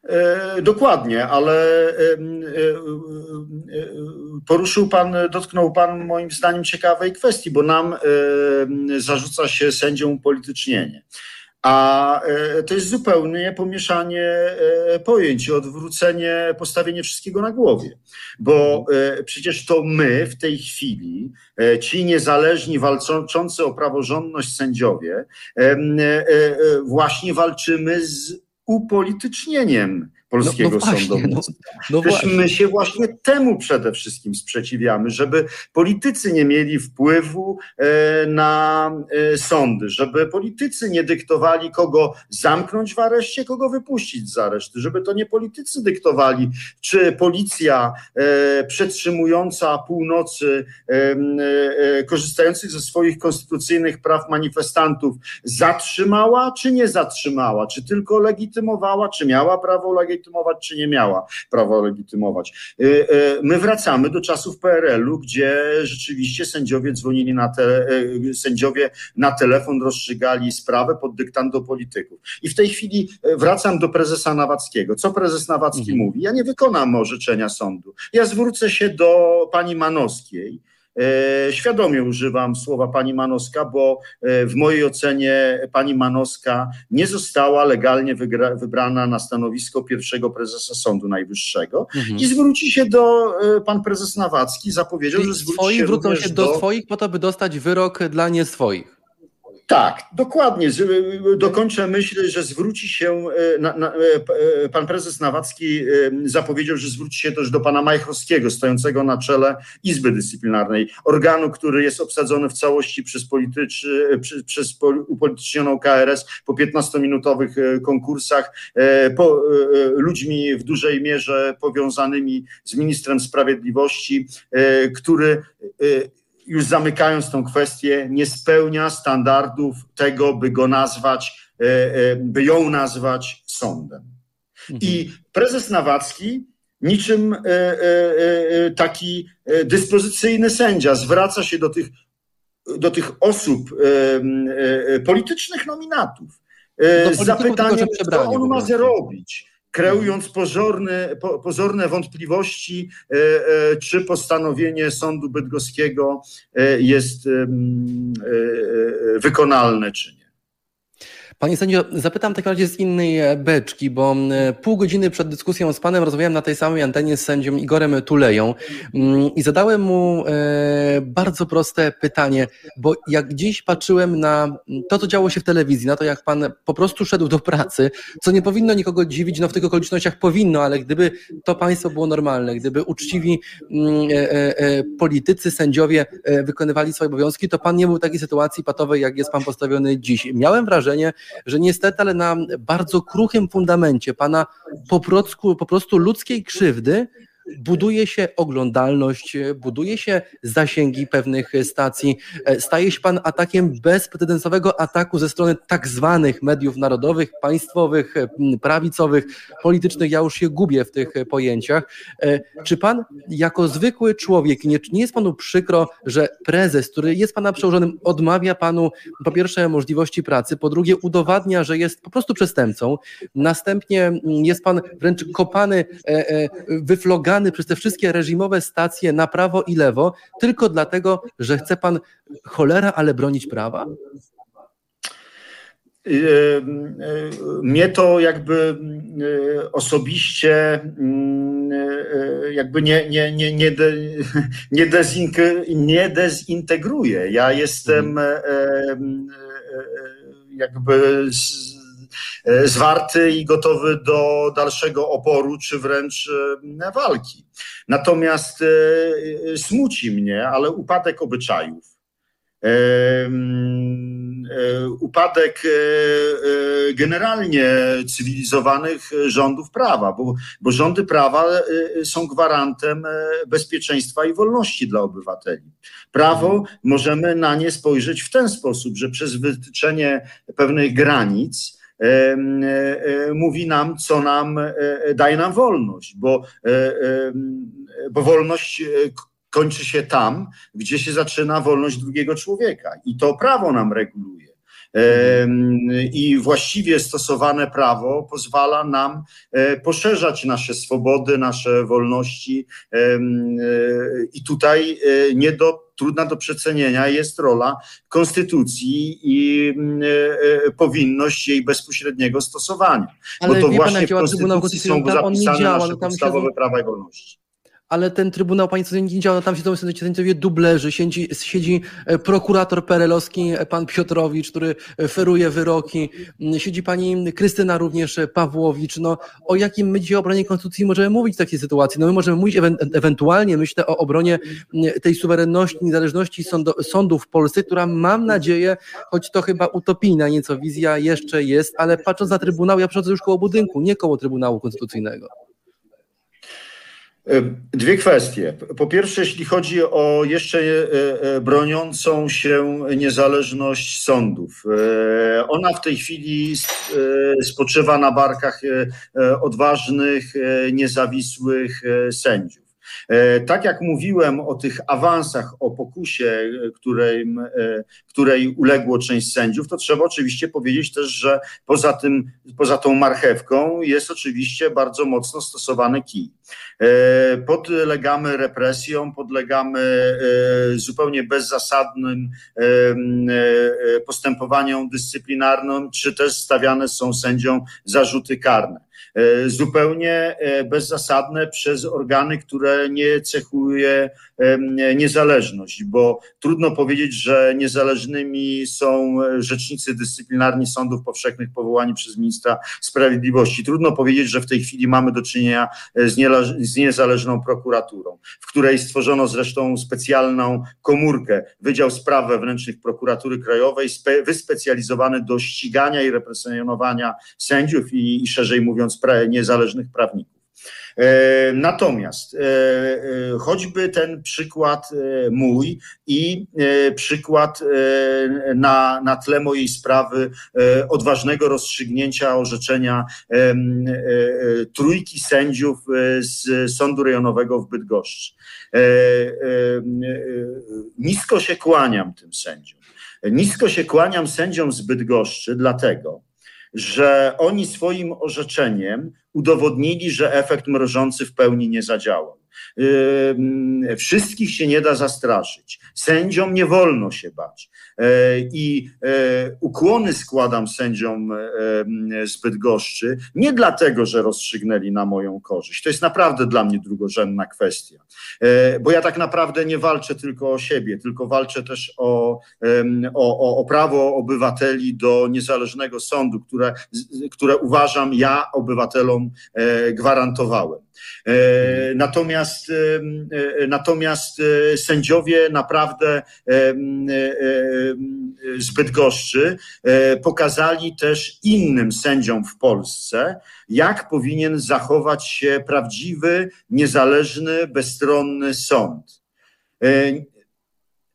E, dokładnie, ale e, e, poruszył Pan, dotknął Pan moim zdaniem ciekawej kwestii, bo nam zarzuca się sędzią politycznienie. A to jest zupełnie pomieszanie pojęć, odwrócenie, postawienie wszystkiego na głowie. Bo przecież to my w tej chwili, ci niezależni, walczący o praworządność sędziowie, właśnie walczymy z upolitycznieniem polskiego no, no właśnie, sądownictwa. No, no my się właśnie temu przede wszystkim sprzeciwiamy, żeby politycy nie mieli wpływu e, na e, sądy, żeby politycy nie dyktowali, kogo zamknąć w areszcie, kogo wypuścić z aresztu, żeby to nie politycy dyktowali, czy policja e, przetrzymująca północy korzystających ze swoich konstytucyjnych praw manifestantów zatrzymała, czy nie zatrzymała, czy tylko legitymowała, czy miała prawo legitymować, legitymować, czy nie miała prawa legitymować. Y, y, my wracamy do czasów PRL-u, gdzie rzeczywiście sędziowie dzwonili na te, y, sędziowie na telefon rozstrzygali sprawę pod dyktando polityków. I w tej chwili wracam do prezesa Nawackiego. Co prezes Nawacki mhm. mówi? Ja nie wykonam orzeczenia sądu. Ja zwrócę się do pani Manowskiej Świadomie używam słowa pani Manoska, bo w mojej ocenie pani Manoska nie została legalnie wybrana na stanowisko pierwszego prezesa Sądu Najwyższego mhm. i zwróci się do pan prezes Nawacki, zapowiedział, Czyli że zwróci swoi się wrócą się do, do swoich po to, by dostać wyrok dla nie swoich. Tak, dokładnie. Dokończę myśl, że zwróci się, e, na, na, e, pan prezes Nawacki zapowiedział, że zwróci się też do pana Majchrowskiego, stojącego na czele Izby Dyscyplinarnej, organu, który jest obsadzony w całości przez, politycz, przez upolitycznioną KRS po 15-minutowych konkursach, po, ludźmi w dużej mierze powiązanymi z ministrem sprawiedliwości, który już zamykając tą kwestię, nie spełnia standardów tego, by go nazwać, e, e, by ją nazwać sądem. Mhm. I prezes Nawacki, niczym e, taki dyspozycyjny sędzia, zwraca się do tych, do tych osób, politycznych nominatów, z zapytaniem, co on ma zrobić kreując pozorne, po, pozorne wątpliwości, e, e, czy postanowienie sądu bydgoskiego e, jest wykonalne, czy nie. Panie sędzio, zapytam w takim razie z innej e, beczki, bo e, pół godziny przed dyskusją z panem rozmawiałem na tej samej antenie z sędzią Igorem Tuleją mm, i zadałem mu e, bardzo proste pytanie, bo jak gdzieś patrzyłem na to, co działo się w telewizji, na to, jak pan po prostu szedł do pracy, co nie powinno nikogo dziwić, no w tych okolicznościach powinno, ale gdyby to państwo było normalne, gdyby uczciwi mm, politycy, sędziowie wykonywali swoje obowiązki, to pan nie był w takiej sytuacji patowej, jak jest pan postawiony dziś. Miałem wrażenie, że niestety, ale na bardzo kruchym fundamencie pana po prostu, po prostu ludzkiej krzywdy buduje się oglądalność, buduje się zasięgi pewnych stacji, staje się pan atakiem bezprecedensowego ataku ze strony tak zwanych mediów narodowych, państwowych, prawicowych, politycznych. Ja już się gubię w tych pojęciach. Czy pan jako zwykły człowiek, nie, nie jest panu przykro, że prezes, który jest pana przełożonym, odmawia panu po pierwsze możliwości pracy, po drugie udowadnia, że jest po prostu przestępcą, następnie jest pan wręcz kopany, e, wyflogany przez te wszystkie reżimowe stacje na prawo i lewo, tylko dlatego, że chce pan cholera, ale bronić prawa? Y, y, mnie to jakby y, osobiście jakby nie, nie, nie, nie, de, nie, dezink, nie dezintegruje. Ja jestem mhm. jakby E, zwarty i gotowy do dalszego oporu, czy wręcz e, walki. Natomiast e, smuci mnie, ale upadek obyczajów, upadek generalnie cywilizowanych rządów prawa, bo, bo rządy prawa są gwarantem bezpieczeństwa i wolności dla obywateli. Prawo możemy na nie spojrzeć w ten sposób, że przez wytyczenie pewnych granic, E, e, mówi nam, co nam e, daje nam wolność, bo, bo wolność kończy się tam, gdzie się zaczyna wolność drugiego człowieka i to prawo nam reguluje. I właściwie stosowane prawo pozwala nam poszerzać nasze swobody, nasze wolności. I tutaj nie do trudna do przecenienia jest rola konstytucji i e, e, powinność jej bezpośredniego stosowania. Ale bo to właśnie w konstytucji są zapisane nasze no podstawowe prawa i wolności ale ten Trybunał Państwa nie działa, tam siedzą sędziowie dublerzy, siedzi, siedzi e, prokurator perelowski, e, pan Piotrowicz, który e, feruje wyroki, mm, siedzi pani Krystyna również Pawłowicz, no o jakim my dzisiaj obronie Konstytucji możemy mówić w takiej sytuacji? No my możemy mówić ewe ewentualnie, myślę o obronie mm, tej suwerenności, niezależności sądów w Polsce, która mam nadzieję, choć to chyba utopijna nieco wizja jeszcze jest, ale patrząc na Trybunał, ja przychodzę już koło budynku, nie koło Trybunału Konstytucyjnego. E, dwie kwestie. Po pierwsze, jeśli chodzi o jeszcze e, e, broniącą się niezależność sądów. Ona w tej chwili spoczywa na barkach odważnych, niezawisłych sędziów. Tak jak mówiłem o tych awansach, o pokusie, której, której uległo część sędziów, to trzeba oczywiście powiedzieć też, że poza tym, poza tą marchewką jest oczywiście bardzo mocno stosowany kij. Podlegamy represjom, podlegamy zupełnie bezzasadnym postępowaniom dyscyplinarnym, czy też stawiane są sędziom zarzuty karne. E, zupełnie e, bezzasadne przez organy, które nie cechuje niezależność, bo trudno powiedzieć, że niezależnymi są rzecznicy dyscyplinarni sądów powszechnych powołani przez ministra sprawiedliwości. Trudno powiedzieć, że w tej chwili mamy do czynienia e, z niezależną prokuraturą, w której stworzono zresztą specjalną komórkę, Wydział Spraw Wewnętrznych Prokuratury Krajowej, wyspecjalizowany do ścigania i represjonowania sędziów i, i szerzej mówiąc niezależnych prawników. E, natomiast e, e, choćby ten przykład mój i przykład na, na tle mojej sprawy odważnego rozstrzygnięcia orzeczenia trójki sędziów z Sądu Rejonowego w Bydgoszczy. Nisko się kłaniam tym sędziom. Nisko się kłaniam sędziom z Bydgoszczy, dlatego, że oni swoim orzeczeniem udowodnili, że efekt mrożący w pełni nie zadziałał. Wszystkich się nie da zastraszyć. Sędziom nie wolno się bać. Yy, I yy, ukłony składam sędziom z Bydgoszczy nie dlatego, że rozstrzygnęli na moją korzyść. To jest naprawdę dla mnie drugorzędna kwestia. Bo ja tak naprawdę nie walczę tylko o siebie, tylko walczę też o, o, o prawo obywateli do niezależnego sądu, które, które uważam ja obywatelom gwarantowałem. E, natomiast, e, e, natomiast sędziowie naprawdę z Bydgoszczy pokazali też innym sędziom w Polsce, jak powinien zachować się prawdziwy, niezależny, bezstronny sąd.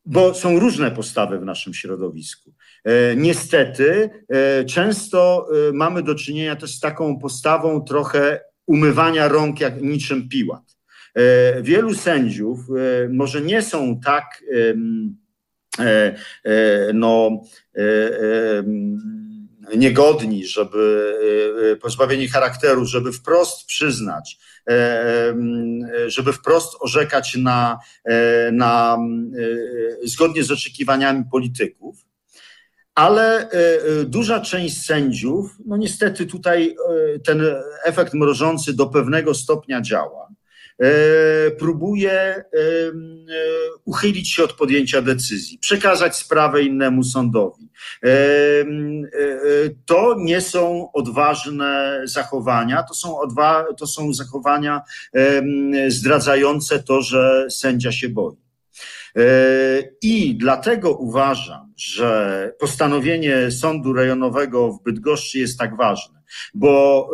Bo są różne postawy w naszym środowisku. Niestety, często mamy do czynienia też z taką postawą trochę umywania rąk jak niczym piłat. E, wielu sędziów e, może nie są tak e, no, niegodni, żeby pozbawieni charakteru, żeby wprost przyznać, żeby wprost orzekać na, na zgodnie z oczekiwaniami polityków, ale e, e, duża część sędziów, no niestety tutaj e, ten efekt mrożący do pewnego stopnia działa. Próbuje uchylić się od podjęcia decyzji, przekazać sprawę innemu sądowi. To nie są odważne zachowania, to są, odwa to są zachowania zdradzające to, że sędzia się boi. I dlatego uważam, że postanowienie Sądu Rejonowego w Bydgoszczy jest tak ważne, bo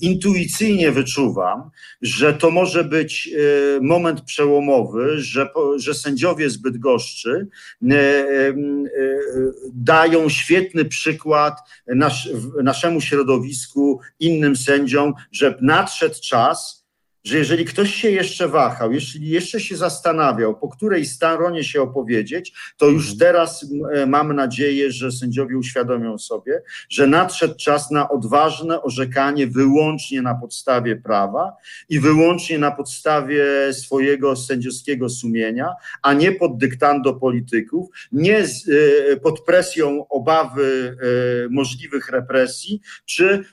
intuicyjnie wyczuwam, że to może być y, moment przełomowy, że, że sędziowie z Bydgoszczy y, dają świetny przykład nasz, naszemu środowisku, innym sędziom, że nadszedł czas, że jeżeli ktoś się jeszcze wahał, jeśli jeszcze się zastanawiał, po której stronie się opowiedzieć, to już mhm. teraz e, mam nadzieję, że sędziowie uświadomią sobie, że nadszedł czas na odważne orzekanie wyłącznie na podstawie prawa i wyłącznie na podstawie swojego sędziowskiego sumienia, a nie pod dyktando polityków, nie z, e, pod presją obawy e, możliwych represji, czy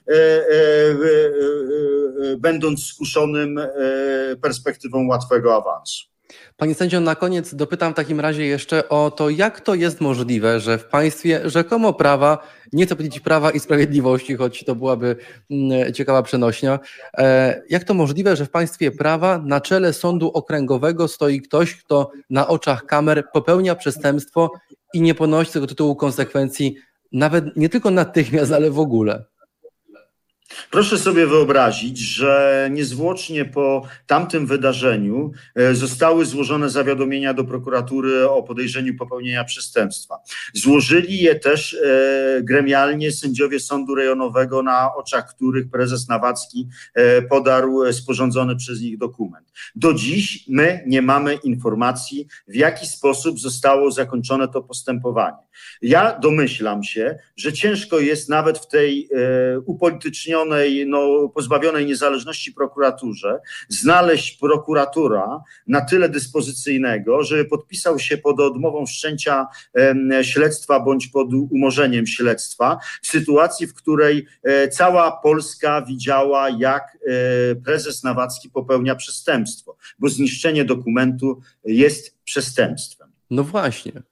będąc skuszonym perspektywą łatwego awansu. Panie sędzio, na koniec dopytam w takim razie jeszcze o to, jak to jest możliwe, że w państwie rzekomo prawa, nie chcę powiedzieć prawa i sprawiedliwości, choć to byłaby mm, ciekawa przenośnia, e, jak to możliwe, że w państwie prawa na czele sądu okręgowego stoi ktoś, kto na oczach kamer popełnia przestępstwo i nie ponosi tego tytułu konsekwencji nawet nie tylko natychmiast, ale w ogóle? Proszę sobie wyobrazić, że niezwłocznie po tamtym wydarzeniu e, zostały złożone zawiadomienia do prokuratury o podejrzeniu popełnienia przestępstwa. Złożyli je też e, gremialnie sędziowie Sądu Rejonowego, na oczach których prezes Nawacki e, podarł sporządzony przez nich dokument. Do dziś my nie mamy informacji, w jaki sposób zostało zakończone to postępowanie. Ja domyślam się, że ciężko jest nawet w tej upolitycznionej, pozbawionej, no, pozbawionej niezależności prokuraturze znaleźć prokuratura na tyle dyspozycyjnego, żeby podpisał się pod odmową wszczęcia śledztwa bądź pod umorzeniem śledztwa w sytuacji, w której e, cała Polska widziała, jak e, prezes Nawacki popełnia przestępstwo, bo zniszczenie dokumentu jest przestępstwem. No właśnie.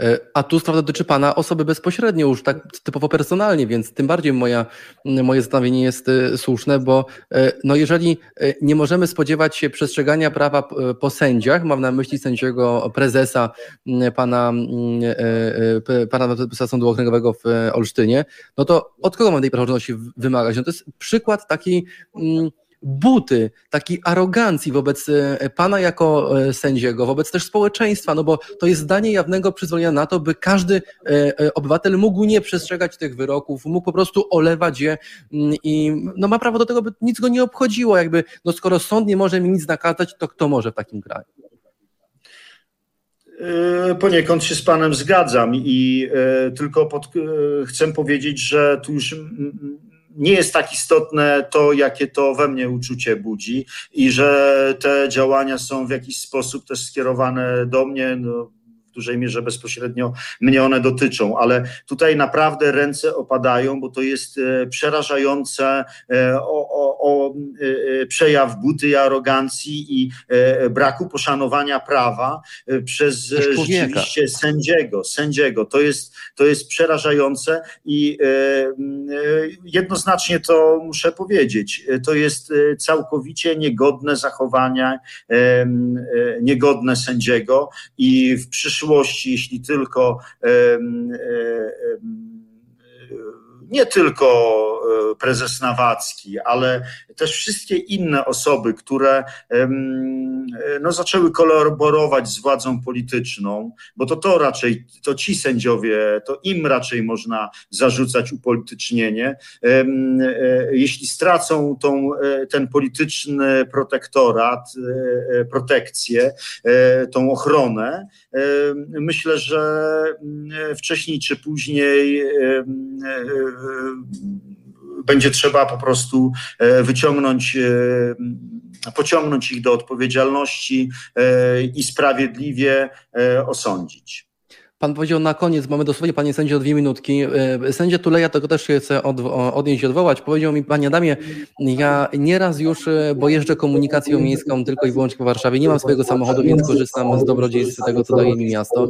E, a tu sprawa dotyczy Pana osoby bezpośrednio, już tak typowo personalnie, więc tym bardziej moja, moje zastanowienie jest e, słuszne, bo e, no jeżeli nie możemy spodziewać się przestrzegania prawa po sędziach, mam na myśli sędziego prezesa pana, pana prezesa Sądu Okręgowego w Olsztynie, no to od kogo mamy tej praworządności wymagać? No to jest przykład takiej buty, takiej arogancji wobec e, pana jako e, sędziego, wobec też społeczeństwa, no bo to jest zdanie jawnego przyzwolenia na to, by każdy e, obywatel mógł nie przestrzegać tych wyroków, mógł po prostu olewać je mm, i no ma prawo do tego, by nic go nie obchodziło, jakby, no skoro sąd nie może mi nic nakazać, to kto może w takim kraju? Poniekąd się z Panem zgadzam i tylko pod, chcę powiedzieć, że tu już nie jest tak istotne to, jakie to we mnie uczucie budzi i że te działania są w jakiś sposób też skierowane do mnie. No, w dużej mierze bezpośrednio mnie one dotyczą, ale tutaj naprawdę ręce opadają, bo to jest e, przerażające e, o, o e, przejaw buty i arogancji i braku poszanowania prawa przez rzeczywiście sędziego, sędziego. To jest, to jest przerażające i jednoznacznie to muszę powiedzieć, to jest całkowicie niegodne zachowanie, niegodne sędziego i w przyszłości, jeśli tylko nie tylko e, prezes Nawacki, ale też wszystkie inne osoby, które no, zaczęły kolaborować z władzą polityczną, bo to to raczej, to ci sędziowie, to im raczej można zarzucać upolitycznienie. E, jeśli stracą tą, e, ten polityczny protektorat, protekcję, tą ochronę, myślę, że wcześniej czy później będzie trzeba po prostu e, wyciągnąć, e, pociągnąć ich do odpowiedzialności e, i sprawiedliwie osądzić. Pan powiedział na koniec, mamy dosłownie panie sędzio dwie minutki. E, sędzia Tuleja tego też się chce od, odnieść i odwołać. Powiedział mi, panie Adamie, ja nieraz już, e, bo jeżdżę komunikacją miejską tylko i wyłącznie po Warszawie, nie mam swojego samochodu, więc korzystam z dobrodziejstw tego, co daje mi miasto.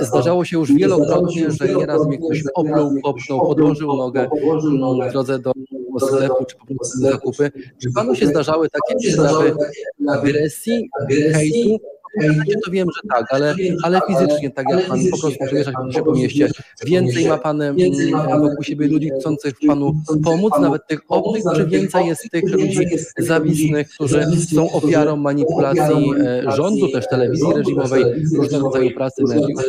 Zdarzało się już wielokrotnie, że nieraz mnie ktoś opluł, popchnął, podłożył nogę w drodze do sklepu, czy po prostu zakupy. Czy panu się zdarzały takie przejawy agresji, hejtu, Mentalnie to wiem, że tak, ale, ale fizycznie, tak jak pan po prostu przejeżdża się po mieście, więcej ma pan mm, wokół siebie ludzi chcących panu pomóc, nawet tych obcych, czy więcej jest tych ludzi zawisnych, którzy są ofiarą manipulacji e, rządu, też telewizji reżimowej, różnego rodzaju pracy mediów?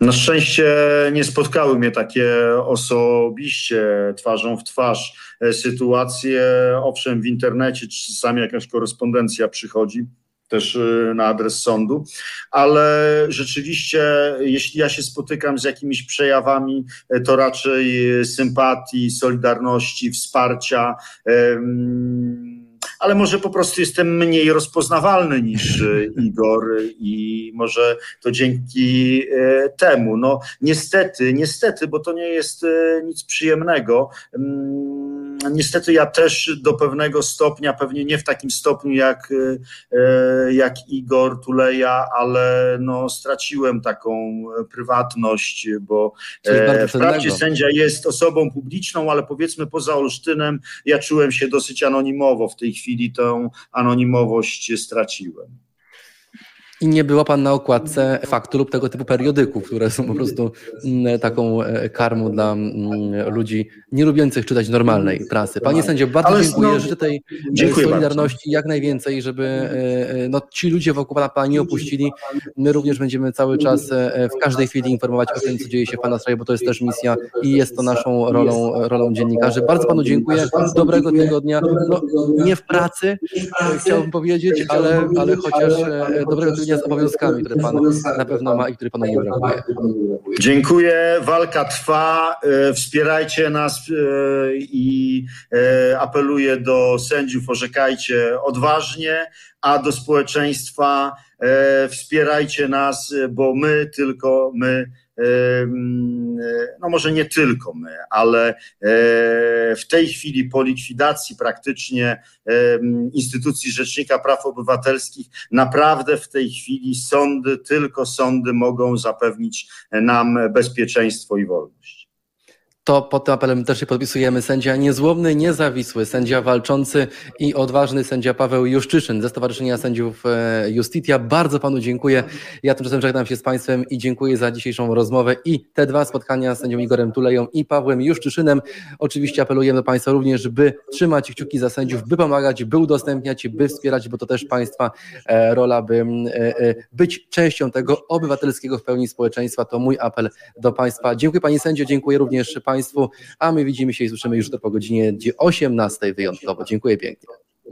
Na szczęście nie spotkały mnie takie osobiście, twarzą w twarz e, sytuacje. Owszem, w internecie czasami jakaś korespondencja przychodzi też y, na adres sądu, ale rzeczywiście, jeśli ja się spotykam z jakimiś przejawami, y, to raczej sympatii, solidarności, wsparcia ale może po prostu jestem mniej rozpoznawalny niż e, Igor i może to dzięki e, temu. No niestety, niestety, bo to nie jest e, nic przyjemnego. Niestety ja też do pewnego stopnia, pewnie nie w takim stopniu jak, jak Igor Tuleja, ale no, straciłem taką prywatność, bo wprawdzie sędzia jest osobą publiczną, ale powiedzmy poza Olsztynem ja czułem się dosyć anonimowo w tej chwili tę anonimowość straciłem. I nie było pan na okładce faktu lub tego typu periodyków, które są po prostu mm, taką e, karmą dla mm, ludzi nie lubiących czytać normalnej prasy. Panie sędzio, bardzo Ale dziękuję. No, Życzę tej e, solidarności bardzo. jak najwięcej, żeby e, no, ci ludzie wokół pana, pana nie opuścili. My również będziemy cały czas w każdej chwili informować o tym, co dzieje się w pana sprawie, bo to jest też misja i jest to naszą rolą, rolą dziennikarzy. Bardzo panu dziękuję. Dobrego tygodnia. No, nie w pracy, chciałbym powiedzieć, ale, ale chociaż dobrego tygodnia z obowiązkami, które Pan na pewno ma i które Panu nie brakuje. Dziękuję. Walka trwa. E, wspierajcie nas e, i e, apeluję do sędziów, orzekajcie odważnie, a do społeczeństwa wspierajcie nas, bo my, tylko my no może nie tylko my, ale e, w tej chwili po likwidacji praktycznie instytucji Rzecznika Praw Obywatelskich, naprawdę w tej chwili sądy, tylko sądy mogą zapewnić nam bezpieczeństwo i wolność to pod tym apelem też się podpisujemy. Sędzia niezłomny, niezawisły, sędzia walczący i odważny sędzia Paweł Juszczyszyn ze Stowarzyszenia Sędziów e, Justitia. Bardzo panu dziękuję. Ja tymczasem żegnam się z państwem i dziękuję za dzisiejszą rozmowę i te dwa spotkania z sędzią Igorem Tuleją i Pawłem Juszczyszynem. Oczywiście apelujemy do państwa również, by trzymać kciuki za sędziów, by pomagać, by udostępniać, by wspierać, bo to też państwa e, rola, by e, być częścią tego obywatelskiego w pełni społeczeństwa. To mój apel do państwa. Dziękuję pani sędzio, dziękuję również państwu Państwu, a my widzimy się i słyszymy już to po godzinie 18 wyjątkowo. Dziękuję pięknie.